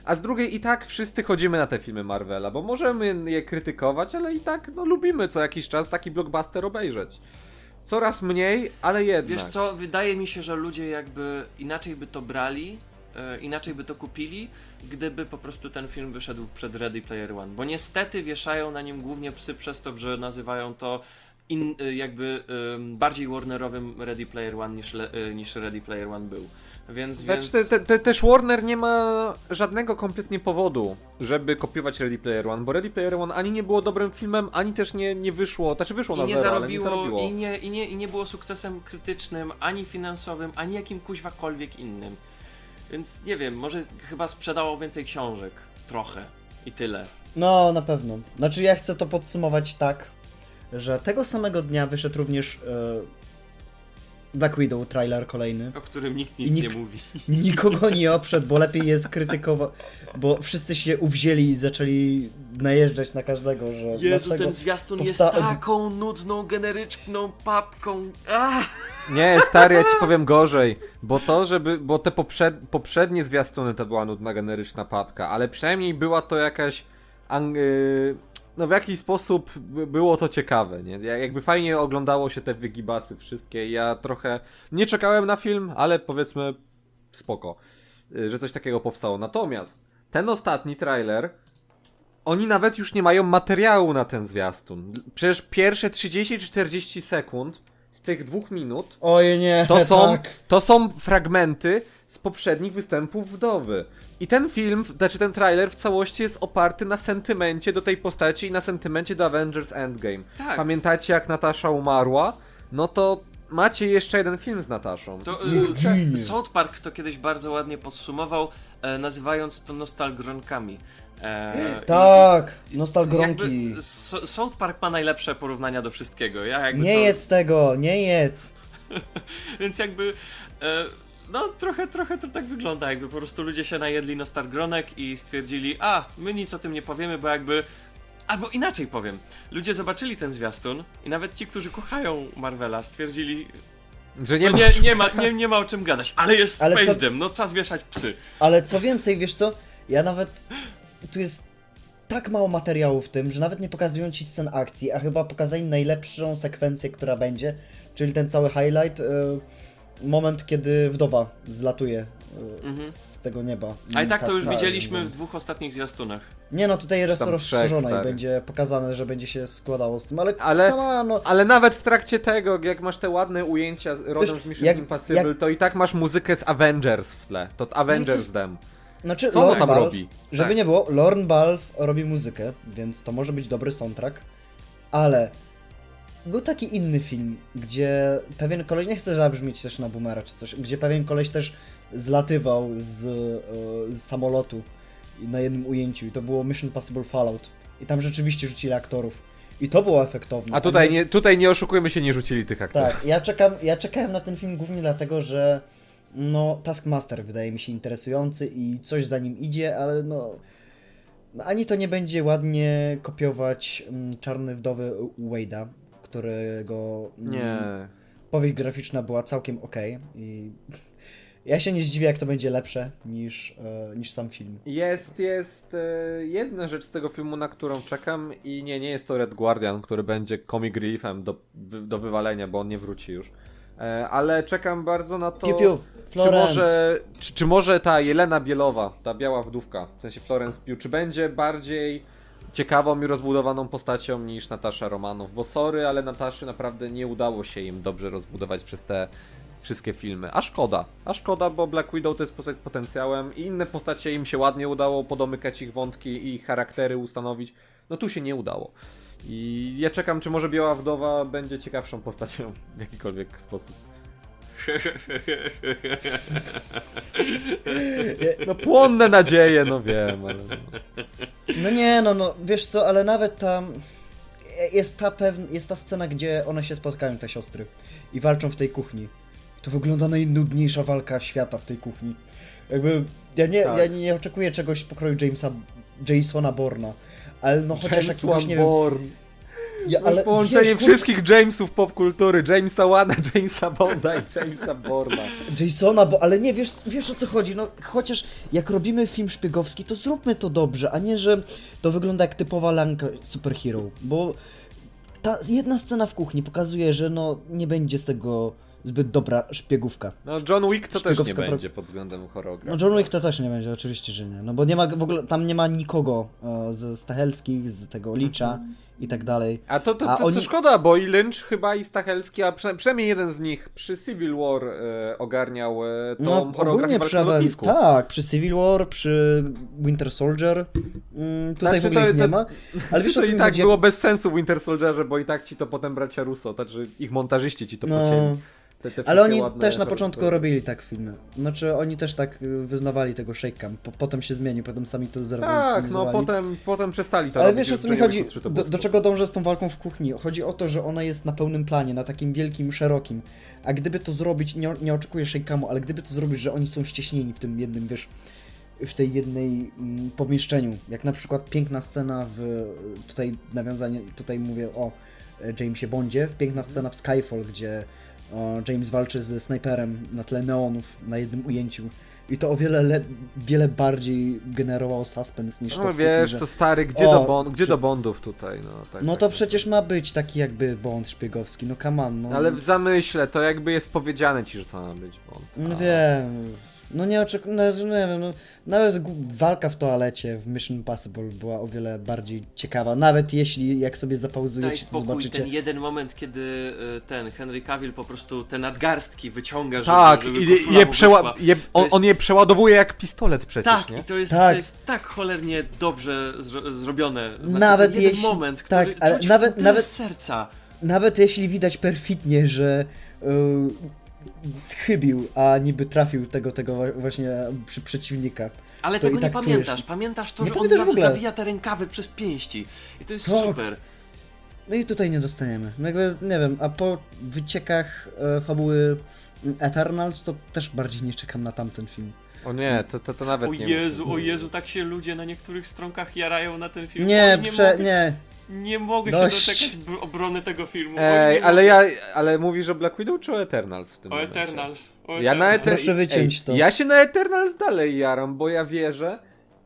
a z drugiej i tak wszyscy chodzimy na te filmy Marvela, bo możemy je krytykować, ale i tak no, lubimy co jakiś czas taki blockbuster obejrzeć. Coraz mniej, ale jednak. Wiesz co, wydaje mi się, że ludzie jakby inaczej by to brali, e, inaczej by to kupili, gdyby po prostu ten film wyszedł przed Ready Player One. Bo niestety wieszają na nim głównie psy przez to, że nazywają to in, e, jakby bardziej Warnerowym Ready Player One niż, e, niż Ready Player One był. Więc, Znaczy, więc... te, te, te, też Warner nie ma żadnego kompletnie powodu, żeby kopiować Ready Player One, bo Ready Player One ani nie było dobrym filmem, ani też nie, nie wyszło, znaczy wyszło I na nie, zero, zarobiło, ale nie zarobiło. I, nie, i, nie, I nie było sukcesem krytycznym, ani finansowym, ani jakim kuźwakolwiek innym. Więc nie wiem, może chyba sprzedało więcej książek. Trochę. I tyle. No, na pewno. Znaczy, ja chcę to podsumować tak, że tego samego dnia wyszedł również e, Black Widow trailer kolejny. O którym nikt nic I nikt- nie mówi. Nikogo nie oprzedł, bo lepiej jest krytykować, bo wszyscy się uwzięli i zaczęli najeżdżać na każdego, że Jezu, ten zwiastun jest taką nudną, generyczną papką. Ah! Nie, stary, ja ci powiem gorzej, bo to, żeby, bo te poprzed, poprzednie zwiastuny to była nudna generyczna papka, ale przynajmniej była to jakaś, ang- y, no w jakiś sposób by- było to ciekawe, nie? Ja- Jakby fajnie oglądało się te wygibasy wszystkie, ja trochę nie czekałem na film, ale powiedzmy spoko, y, że coś takiego powstało. Natomiast ten ostatni trailer, oni nawet już nie mają materiału na ten zwiastun. Przecież pierwsze 30-40 sekund z tych dwóch minut Oje nie, to są, tak. to są fragmenty z poprzednich występów wdowy. I ten film, znaczy ten trailer w całości jest oparty na sentymencie do tej postaci i na sentymencie do Avengers Endgame. Tak. Pamiętacie jak Natasza umarła? No to macie jeszcze jeden film z Nataszą. To, y, ginie. South Park to kiedyś bardzo ładnie podsumował, e, nazywając to nostalgronkami. E, Tak, i- nostalgronki. South Park ma najlepsze porównania do wszystkiego. Ja jakby Nie co- jedz tego, nie jedz. Więc jakby. E, no, trochę, trochę to tak wygląda, jakby po prostu ludzie się najedli nostalgronek i stwierdzili, a, my nic o tym nie powiemy, bo jakby. Albo inaczej powiem. Ludzie zobaczyli ten zwiastun i nawet ci, którzy kochają Marvela, stwierdzili, Że nie No ma nie, o czym nie, ma, gadać. nie, nie ma o czym gadać, ale jest Ale Space co- Jam, no czas wieszać psy. Ale co więcej, wiesz co? Ja nawet. Tu jest tak mało materiału w tym, że nawet nie pokazują ci scen akcji, a chyba pokazali najlepszą sekwencję, która będzie, czyli ten cały highlight. y, moment, kiedy wdowa zlatuje y, Mhm. z tego nieba. A i tak to już widzieliśmy w dwóch ostatnich zwiastunach. Nie no, tutaj jest rozszerzona i będzie pokazane, że będzie się składało z tym, ale, Ale- on, no, Ale nawet w trakcie tego, jak masz te ładne ujęcia z- rodem z Mission jak- Impossible, jak- to i tak masz muzykę z Avengers w tle. To Avengers co- dem. Znaczy, Co Lorne tam Balfe, robi? Żeby Tak. nie było, Lorne Balfe robi muzykę, więc to może być dobry soundtrack, ale był taki inny film, gdzie pewien koleś, nie chcę zabrzmieć też na boomera czy coś, gdzie pewien koleś też zlatywał z, e, z samolotu na jednym ujęciu i to było Mission Possible Fallout. I tam rzeczywiście rzucili aktorów. I to było efektowne. A tutaj nie, tutaj nie oszukujmy się, nie rzucili tych aktorów. Tak, ja czekam, ja czekałem na ten film głównie dlatego, że no, Taskmaster wydaje mi się interesujący i coś za nim idzie, ale no, no ani to nie będzie ładnie kopiować mm, Czarny Wdowy Wade'a, którego mm, Nie. powieść graficzna była całkiem ok i ja się nie zdziwię, jak to będzie lepsze niż, e, niż sam film. Jest, jest e, jedna rzecz z tego filmu, na którą czekam i nie, nie jest to Red Guardian, który będzie comic reliefem do, do wywalenia, bo on nie wróci już. E, ale czekam bardzo na to, Piu, piu, czy może, czy, czy może ta Jelena Bielowa, ta biała wdówka, w sensie Florence Pugh, czy będzie bardziej ciekawą i rozbudowaną postacią niż Natasza Romanow, bo sorry, ale Nataszy naprawdę nie udało się im dobrze rozbudować przez te wszystkie filmy. A szkoda, a szkoda, bo Black Widow to jest postać z potencjałem i inne postacie im się ładnie udało podomykać ich wątki i charaktery ustanowić. No tu się nie udało. I ja czekam, czy może Biała Wdowa będzie ciekawszą postacią w jakikolwiek sposób. No płonne nadzieje, no wiem, ale... No nie, no, no, wiesz co, ale nawet tam jest ta, pewna, jest ta scena, gdzie one się spotkają, te siostry, i walczą w tej kuchni. To wygląda najnudniejsza walka świata w tej kuchni. Jakby, ja nie, Tak. ja nie, nie oczekuję czegoś w pokroju Jamesa, Jasona Borna, ale no chociaż James jakiegoś, nie wiem. Ja, Ale połączenie wiesz, kur- wszystkich Jamesów popkultury. Jamesa Wana, Jamesa Bonda i Jamesa Borna. Jasona, bo, ale nie, wiesz, wiesz o co chodzi, no chociaż jak robimy film szpiegowski, to zróbmy to dobrze, a nie, że to wygląda jak typowa lanka superhero, bo ta jedna scena w kuchni pokazuje, że no nie będzie z tego zbyt dobra szpiegówka. No John Wick to też nie pro- będzie pod względem choreografii. No John Wick to też nie będzie, oczywiście, że nie, no bo nie ma w ogóle, tam nie ma nikogo e, ze Stachelskich, z tego Licza i tak dalej. A to, to, A to, oni- co szkoda, bo i Lynch chyba i Stachelski, a prze, przynajmniej jeden z nich przy Civil War e, ogarniał e, tą No, choreografię przy na lotnisku. Tak, przy Civil War, przy Winter Soldier. Mm, tutaj Znaczy, w ogóle to- ich to- nie ma. Ale wiesz to i tak chodzi? było bez sensu w Winter Soldierze, bo i tak ci to potem bracia Russo, znaczy ich montażyści ci to No. pocięli. Te, te Ale oni też na początku robili tak filmy. Znaczy oni też tak y, wyznawali tego shake'am. Po, potem się zmienił, potem sami to Tak, no zrewolucjonizowali. potem, potem przestali to Ale robić, wiesz o co mi to chodzi? to Do, do czego dążę z tą walką w kuchni? Chodzi o to, że ona jest na pełnym planie, na takim wielkim, szerokim. A gdyby to zrobić, nie, nie oczekuję shake'amu, ale gdyby to zrobić, że oni są ścieśnieni w tym jednym, wiesz, w tej jednej mm, pomieszczeniu. Jak na przykład piękna scena w, tutaj nawiązanie, tutaj mówię o e, Jamesie Bondzie, piękna scena w Skyfall, gdzie James walczy ze snajperem na tle neonów na jednym ujęciu. I to o wiele, le, wiele bardziej generowało suspens niż to No w kuchni, wiesz, co stary, gdzie, O, do, bon, gdzie przy- do Bondów tutaj? No, tak, no tak, to tak. przecież ma być taki jakby błąd szpiegowski, no come on, no. Ale w zamyśle to jakby jest powiedziane ci, że to ma być Bond. No A- wiem, no nie oczekuję, no, nie wiem, no, nawet walka w toalecie w Mission Impossible była o wiele bardziej ciekawa, nawet jeśli jak sobie Daj zapauzujecie, to spokój, zobaczycie. ten jeden moment, kiedy y, ten Henry Cavill po prostu te nadgarstki wyciąga, żeby, Tak, żeby i je przeła- je, on, jest- on je przeładowuje jak pistolet przecież, Tak, nie? i to jest, Tak. to jest tak cholernie dobrze zro zrobione. Znaczy, Nawet ten jeden jeśli- moment, tak, który ale czuć nawet- nawet- serca. Nawet jeśli widać perfidnie, że yy, schybił, a niby trafił tego, tego właśnie przy, przeciwnika. Ale to tego i tak nie czujesz. pamiętasz. Pamiętasz to, Nie że on pamiętasz w nawet ogóle. zawija te rękawy przez pięści. I to jest Tak. super. No i tutaj nie dostaniemy. No jakby, nie wiem, a po wyciekach e, fabuły Eternals to też bardziej nie czekam na tamten film. O nie, to, to, to nawet O nie Jezu, o Jezu, tak się ludzie na niektórych stronkach jarają na ten film. Nie, Oni prze, mogą- nie, Nie mogę Dość. się doczekać b- obrony tego filmu. Ej, ale ja, ale mówisz o Black Widow czy o Eternals w tym O momencie? Eternals. O Ja na Eternals. Eter... Proszę wyciąć Ej, to. Ja się na Eternals dalej jaram, bo ja wierzę,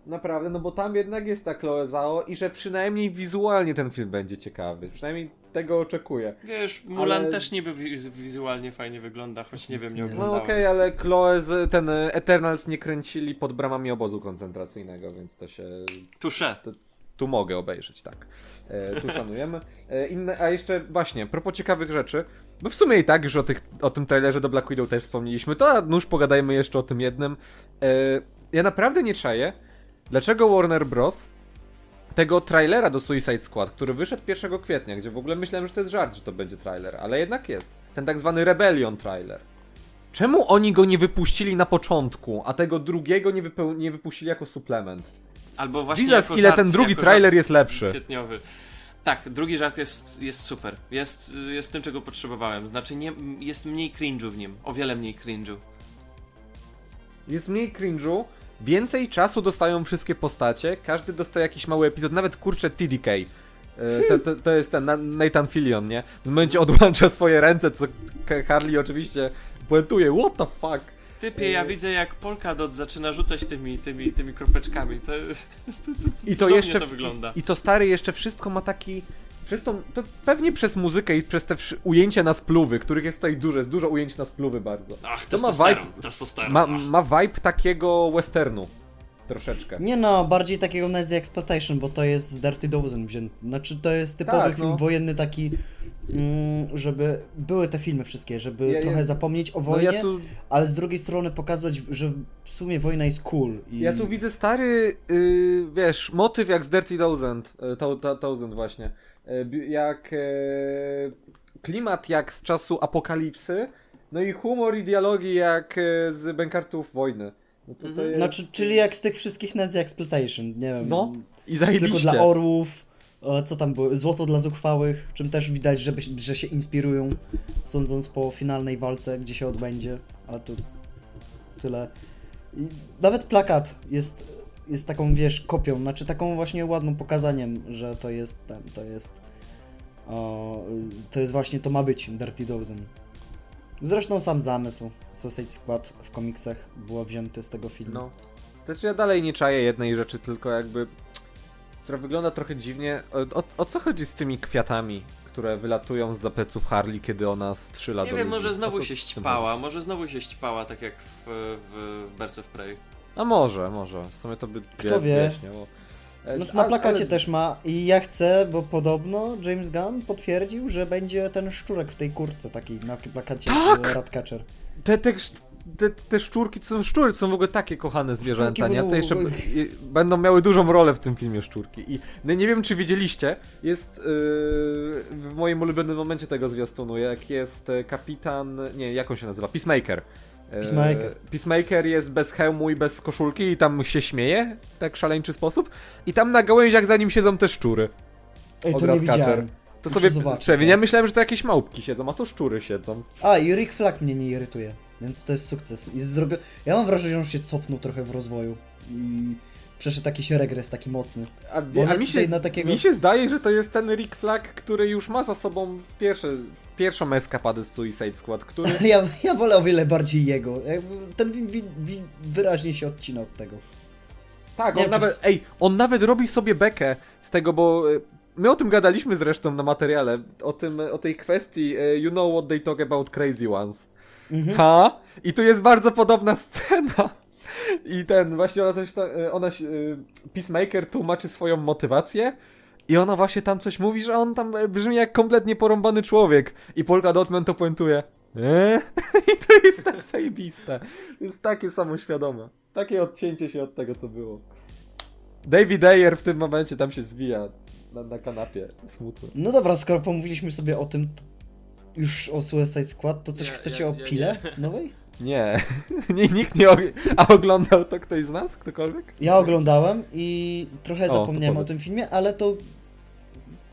naprawdę, no bo tam jednak jest ta Chloe Zhao i że przynajmniej wizualnie ten film będzie ciekawy. Przynajmniej tego oczekuję. Wiesz, Mulan Ale- też niby wiz- wizualnie fajnie wygląda, choć nie wiem, nie No oglądałem. okej, ale Chloe z, ten e, Eternals nie kręcili pod bramami obozu koncentracyjnego, więc to się Tusze. Tu mogę obejrzeć, tak. E, tu szanujemy. E, inne, a jeszcze właśnie, propos ciekawych rzeczy, bo w sumie i tak już o, tych, o tym trailerze do Black Widow też wspomnieliśmy, to a nuż pogadajmy jeszcze o tym jednym. E, ja naprawdę nie czaję, dlaczego Warner Bros. tego trailera do Suicide Squad, który wyszedł 1 kwietnia, gdzie w ogóle myślałem, że to jest żart, że to będzie trailer, ale jednak jest. Ten tak zwany Rebellion trailer. Czemu oni go nie wypuścili na początku, a tego drugiego nie, nie wypuścili jako suplement? Albo właśnie Jesus, ile żart, ten drugi trailer jest lepszy. Kwietniowy. Tak, drugi żart jest, jest super. Jest, jest tym, czego potrzebowałem. Znaczy, nie, jest mniej cringe'u w nim. O wiele mniej cringe'u. Jest mniej cringe'u, więcej czasu dostają wszystkie postacie, każdy dostaje jakiś mały epizod, nawet kurczę TDK. E, To, to, to jest ten Na- Nathan Fillion, nie? W momencie odłącza swoje ręce, co Harley oczywiście puentuje, what the fuck? Typie, ja widzę jak Polkadot zaczyna rzucać tymi, tymi, tymi kropeczkami. To, to, to, I to jeszcze. to wygląda. I to stary jeszcze wszystko ma taki. Przez tą, to pewnie przez muzykę i przez te ujęcia na spluwy, których jest tutaj dużo, jest dużo ujęć na spluwy bardzo. Ach, to ma vibe-. Ma, ma vibe takiego westernu. Troszeczkę. Nie no, bardziej takiego Nazi Exploitation, bo to jest z Dirty Dozen wzięty. Znaczy to jest typowy Tak, film no. wojenny taki, mm, żeby były te filmy wszystkie, żeby Ja- ja- trochę zapomnieć o No wojnie, ja tu, ale z drugiej strony pokazać, że w sumie wojna jest cool. I... ja tu widzę stary, yy, wiesz, motyw jak z Dirty Thousand, yy, Thousand właśnie. Yy, bi- jak yy, klimat jak z czasu apokalipsy, no i humor i dialogi jak yy, z Bękartów Wojny. No to, to Mhm. jest... Znaczy, czyli jak z tych wszystkich Nazi Exploitation, nie wiem. No, i Tylko zajebiście. dla orłów, e, co tam było, złoto dla zuchwałych, czym też widać, żeby, że się inspirują, sądząc po finalnej walce, gdzie się odbędzie, ale tu tyle. I nawet plakat jest, jest taką, wiesz, kopią, znaczy taką właśnie ładną pokazaniem, że to jest ten, to jest o, to jest właśnie, to ma być Dirty Dozen. Zresztą sam zamysł Suicide Squad w komiksach było wzięty z tego filmu. No. Znaczy ja dalej nie czaję jednej rzeczy, tylko jakby. która wygląda trochę dziwnie. O, o, o co chodzi z tymi kwiatami, które wylatują z zapleców Harley, kiedy ona strzela Nie do wiem, ludzi? może znowu się ścipała, może znowu się ścipała, tak jak w, w, w Birds of Prey. A może, może. W sumie to by Kto wie? wyjaśniało. E, No, na plakacie ale- też ma i ja chcę, bo podobno James Gunn potwierdził, że będzie ten szczurek w tej kurtce takiej na plakacie Tak! z Ratcatcher. Te, te, te, te szczurki, to są szczury, to są w ogóle takie kochane zwierzęta, nie? To będą- jeszcze będą miały dużą rolę w tym filmie szczurki. I no, nie wiem, czy widzieliście, jest yy, w moim ulubionym momencie tego zwiastunu, jak jest e, kapitan, nie, jak on się nazywa? Peacemaker. E, Peacemaker. Peacemaker jest bez hełmu i bez koszulki i tam się śmieje, tak w szaleńczy sposób. I tam na gałęziach za nim siedzą te szczury. Ej, to nie widziałem. To Muszę sobie przewin. Ja myślałem, że to jakieś małpki siedzą, a to szczury siedzą. A, i Rick Flag mnie nie irytuje, więc to jest sukces. Jest zrobię... Ja mam wrażenie, że on się cofnął trochę w rozwoju i przeszedł jakiś regres taki mocny. A, a mi, się, takiego- mi się zdaje, że to jest ten Rick Flag, który już ma za sobą pierwsze, pierwszą eskapadę z Suicide Squad, który... Ja, ja wolę o wiele bardziej jego. Ten wi, wi, wi, wyraźnie się odcina od tego. Tak, Nie on czy nawet, w- ej, on nawet robi sobie bekę z tego, bo e, my o tym gadaliśmy zresztą na materiale, o tym, o tej kwestii e, you know what they talk about crazy ones. Mhm. Ha? I tu jest bardzo podobna scena. I ten, właśnie ona coś tam, e, ona, Peacemaker tłumaczy swoją motywację i ona właśnie tam coś mówi, że on tam e, brzmi jak kompletnie porąbany człowiek. I Polka Dotman to puentuje. Eee? I to jest tak zajebiste. Jest takie samoświadome. Takie odcięcie się od tego, co było. David Ayer w tym momencie tam się zwija na, na kanapie. Smutno. No dobra, skoro pomówiliśmy sobie o tym już o Suicide Squad, to coś Nie, chcecie ja- o ja pile nowej? Nie. nikt nie... Og- A oglądał to ktoś z nas? Ktokolwiek? Ja oglądałem i trochę O, to zapomniałem o tym filmie, ale to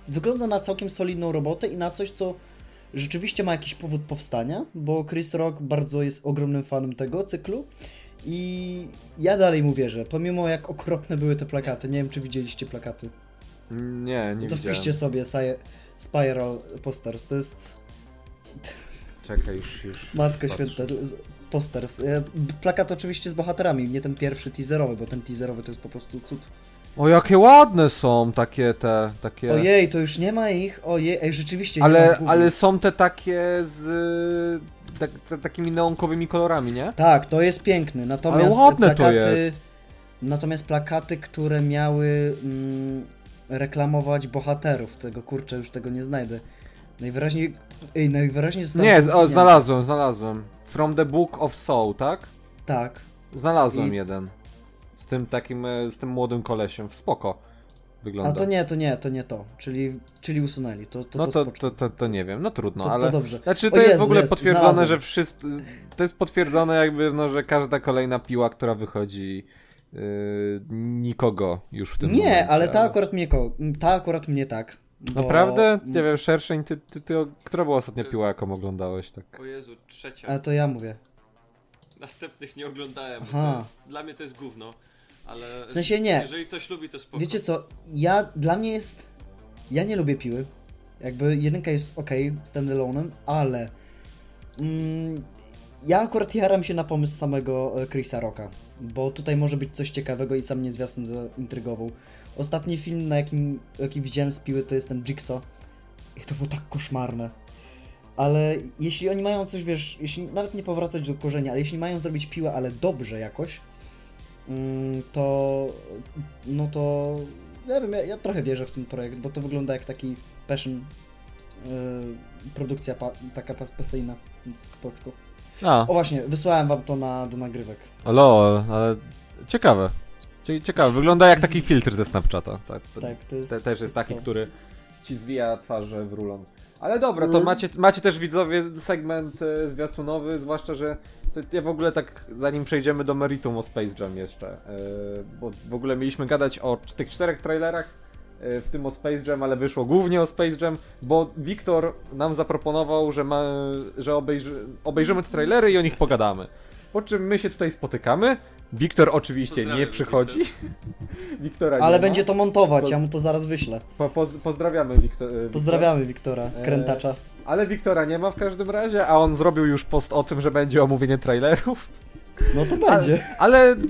wygląda na całkiem solidną robotę i na coś, co rzeczywiście ma jakiś powód powstania, bo Chris Rock bardzo jest ogromnym fanem tego cyklu i ja dalej mu wierzę, pomimo jak okropne były te plakaty. Nie wiem, czy widzieliście plakaty. Nie, nie to widziałem. wpiszcie sobie Spiral Posters. To jest Czekaj, już, już. Matko patrzę. Święta. Posters. E, Plakat oczywiście z bohaterami, nie ten pierwszy teaserowy, bo ten teaserowy to jest po prostu cud. O, jakie ładne są takie te, takie... Ojej, to już nie ma ich. Ojej, ej, rzeczywiście nie ma Ale, ale są te takie z y, tak, ta- takimi neonkowymi kolorami, nie? Tak, to jest piękny. Natomiast Ale ładne to plakaty. jest. Natomiast plakaty, które miały mm, reklamować bohaterów, tego kurczę, już tego nie znajdę. Najwyraźniej. Ej, najwyraźniej Nie, z- o, znalazłem, znalazłem. From the Book of Soul, tak? Tak. Znalazłem I- jeden. Z tym takim, e, z tym młodym kolesiem. Spoko. Wygląda. A to nie, to nie, to nie to. Czyli, czyli usunęli. To, to, no to, to, to, to, nie wiem, no trudno, to, ale... to dobrze. Znaczy O to jest Jezu, w ogóle jest, potwierdzone, znalazłem. że wszyscy... To jest potwierdzone jakby, no, że każda kolejna piła, która wychodzi... Yy, nikogo już w tym Nie, momencie, ale ta akurat mnie, ko- ta akurat mnie tak. Bo- Naprawdę? Nie wiem, szerszeń, ty, ty, ty, która była ostatnia piła, jaką oglądałeś, tak? O Jezu, trzecia. A to ja mówię. Następnych nie oglądałem. jest, dla mnie to jest gówno. Ale W sensie nie. jeżeli ktoś lubi, to spoko. Wiecie co, ja, dla mnie jest, ja nie lubię piły, jakby jedynka jest ok, standalone'em, ale mm, ja akurat jaram się na pomysł samego e, Chrisa Rocka, bo tutaj może być coś ciekawego i sam mnie zwiastun zaintrygował. Ostatni film, na jakim, jaki widziałem z piły, to jest ten Jigsaw i to było tak koszmarne. Ale jeśli oni mają coś, wiesz, jeśli nawet nie powracać do korzenia, ale jeśli mają zrobić piłę, ale dobrze jakoś, mm, to no to ja wiem, ja, ja trochę wierzę w ten projekt, bo to wygląda jak taki passion yy, produkcja pa, taka pas, pasyjna, więc spoczko. A, O właśnie, wysłałem wam to na, do nagrywek. lol, ale ciekawe. Cie- Ciekawe, wygląda jak taki filtr ze Snapchata. Tak, to, Tak, to jest. te, też jest taki, który ci zwija twarze w rulon. Ale dobra, to Mm. macie, macie też widzowie segment e, zwiastunowy, zwłaszcza, że to ja w ogóle tak, zanim przejdziemy do meritum o Space Jam jeszcze, e, bo w ogóle mieliśmy gadać o tych czterech trailerach, e, w tym o Space Jam, ale wyszło głównie o Space Jam, bo Wiktor nam zaproponował, że, ma, że obejrzy, obejrzymy te trailery i o nich pogadamy. Po czym my się tutaj spotykamy. Wiktor oczywiście Pozdrawiam, nie przychodzi. Wiktora nie Ale ma. będzie to montować, Po- ja mu to zaraz wyślę. Po, poz, pozdrawiamy Wiktor. e, Pozdrawiamy Wiktora, Eee, krętacza. Ale Wiktora nie ma w każdym razie, a on zrobił już post o tym, że będzie omówienie trailerów. No to będzie. Ale d-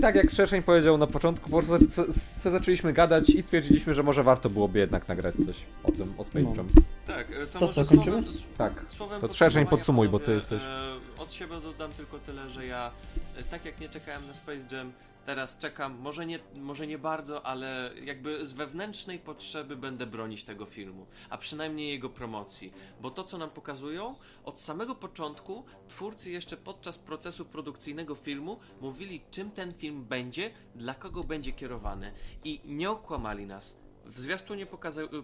tak jak Szerszeń powiedział na początku, po prostu zaczęliśmy gadać i stwierdziliśmy, że może warto byłoby jednak nagrać coś o tym, o Space No. Jam. Tak, e, to, To może co, kończymy? Słowem, s- Tak. słowem To podsumowania, podsumuj, bo ty panowie, jesteś- E, od siebie dodam tylko tyle, że ja e, tak jak nie czekałem na Space Jam, teraz czekam, może nie, może nie bardzo, ale jakby z wewnętrznej potrzeby będę bronić tego filmu, a przynajmniej jego promocji, bo to co nam pokazują, od samego początku twórcy jeszcze podczas procesu produkcyjnego filmu mówili czym ten film będzie, dla kogo będzie kierowany i nie okłamali nas. W zwiastunie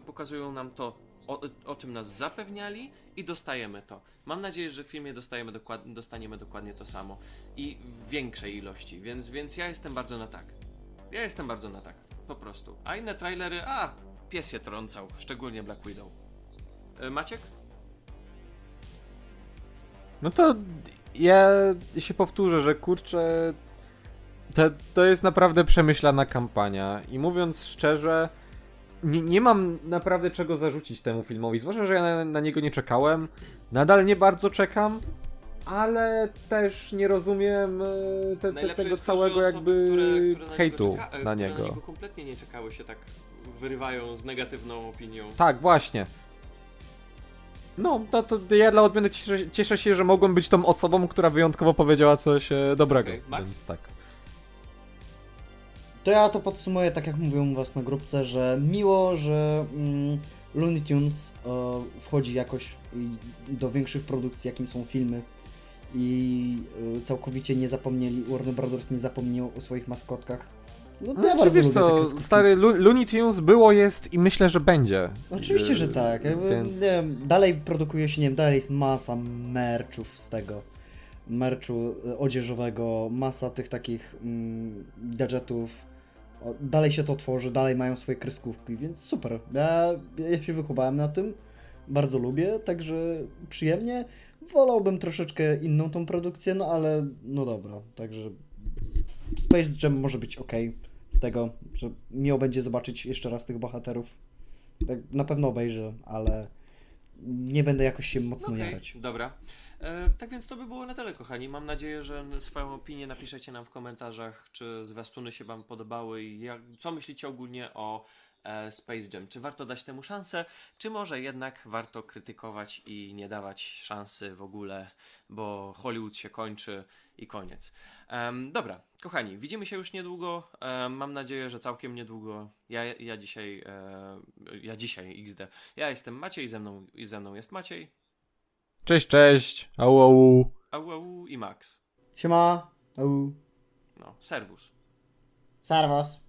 pokazują nam to, o, o czym nas zapewniali i dostajemy to. Mam nadzieję, że w filmie dostajemy dokład, dostaniemy dokładnie to samo i w większej ilości, więc, więc ja jestem bardzo na tak. Ja jestem bardzo na tak, po prostu. A inne trailery, a, pies się trącał, szczególnie Black Widow. E, Maciek? No to ja się powtórzę, że kurczę, to, to jest naprawdę przemyślana kampania i mówiąc szczerze, nie, nie mam naprawdę czego zarzucić temu filmowi, zwłaszcza, że ja na, na niego nie czekałem, nadal nie bardzo czekam, ale też nie rozumiem e, te, te, tego to, całego osoby, jakby które, które na hejtu niego czeka- na niego. na niego kompletnie nie czekały się tak wyrywają z negatywną opinią. Tak, właśnie. No, to, to ja dla odmiany cieszę, cieszę się, że mogłem być tą osobą, która wyjątkowo powiedziała coś e, dobrego. Okej, Max? Więc tak. To ja to podsumuję tak jak mówią u was na grupce, że miło, że mm, Looney Tunes e, wchodzi jakoś do większych produkcji, jakim są filmy i e, całkowicie nie zapomnieli, Warner Brothers nie zapomniał o swoich maskotkach. No, No, ja czy wiesz co, stary Looney Tunes było, jest i myślę, że będzie. Oczywiście, że tak. Jakby, Więc... wiem, dalej produkuje się, nie wiem, dalej jest masa merchów z tego. Merchu e, odzieżowego, masa tych takich mm, gadżetów. Dalej się to tworzy, dalej mają swoje kreskówki, więc super. Ja, ja się wychowałem na tym, bardzo lubię, także przyjemnie. Wolałbym troszeczkę inną tą produkcję, no ale no dobra, także Space Jam może być ok. z tego, że miło będzie zobaczyć jeszcze raz tych bohaterów. Tak, na pewno obejrzę, ale nie będę jakoś się mocno Okej, jarać. Dobra. E, tak więc to by było na tyle, kochani. Mam nadzieję, że swoją opinię napiszecie nam w komentarzach, czy zwiastuny się Wam podobały i jak, co myślicie ogólnie o e, Space Jam. Czy warto dać temu szansę, czy może jednak warto krytykować i nie dawać szansy w ogóle, bo Hollywood się kończy i koniec. Em, dobra, kochani, widzimy się już niedługo. Mam nadzieję, że całkiem niedługo. Ja, ja dzisiaj, e, ja dzisiaj XD. Ja jestem Maciej, ze mną, i ze mną jest Maciej. Cześć, cześć. Au, au. Au, au i Max. Siema! Au. No, serwus. Servus.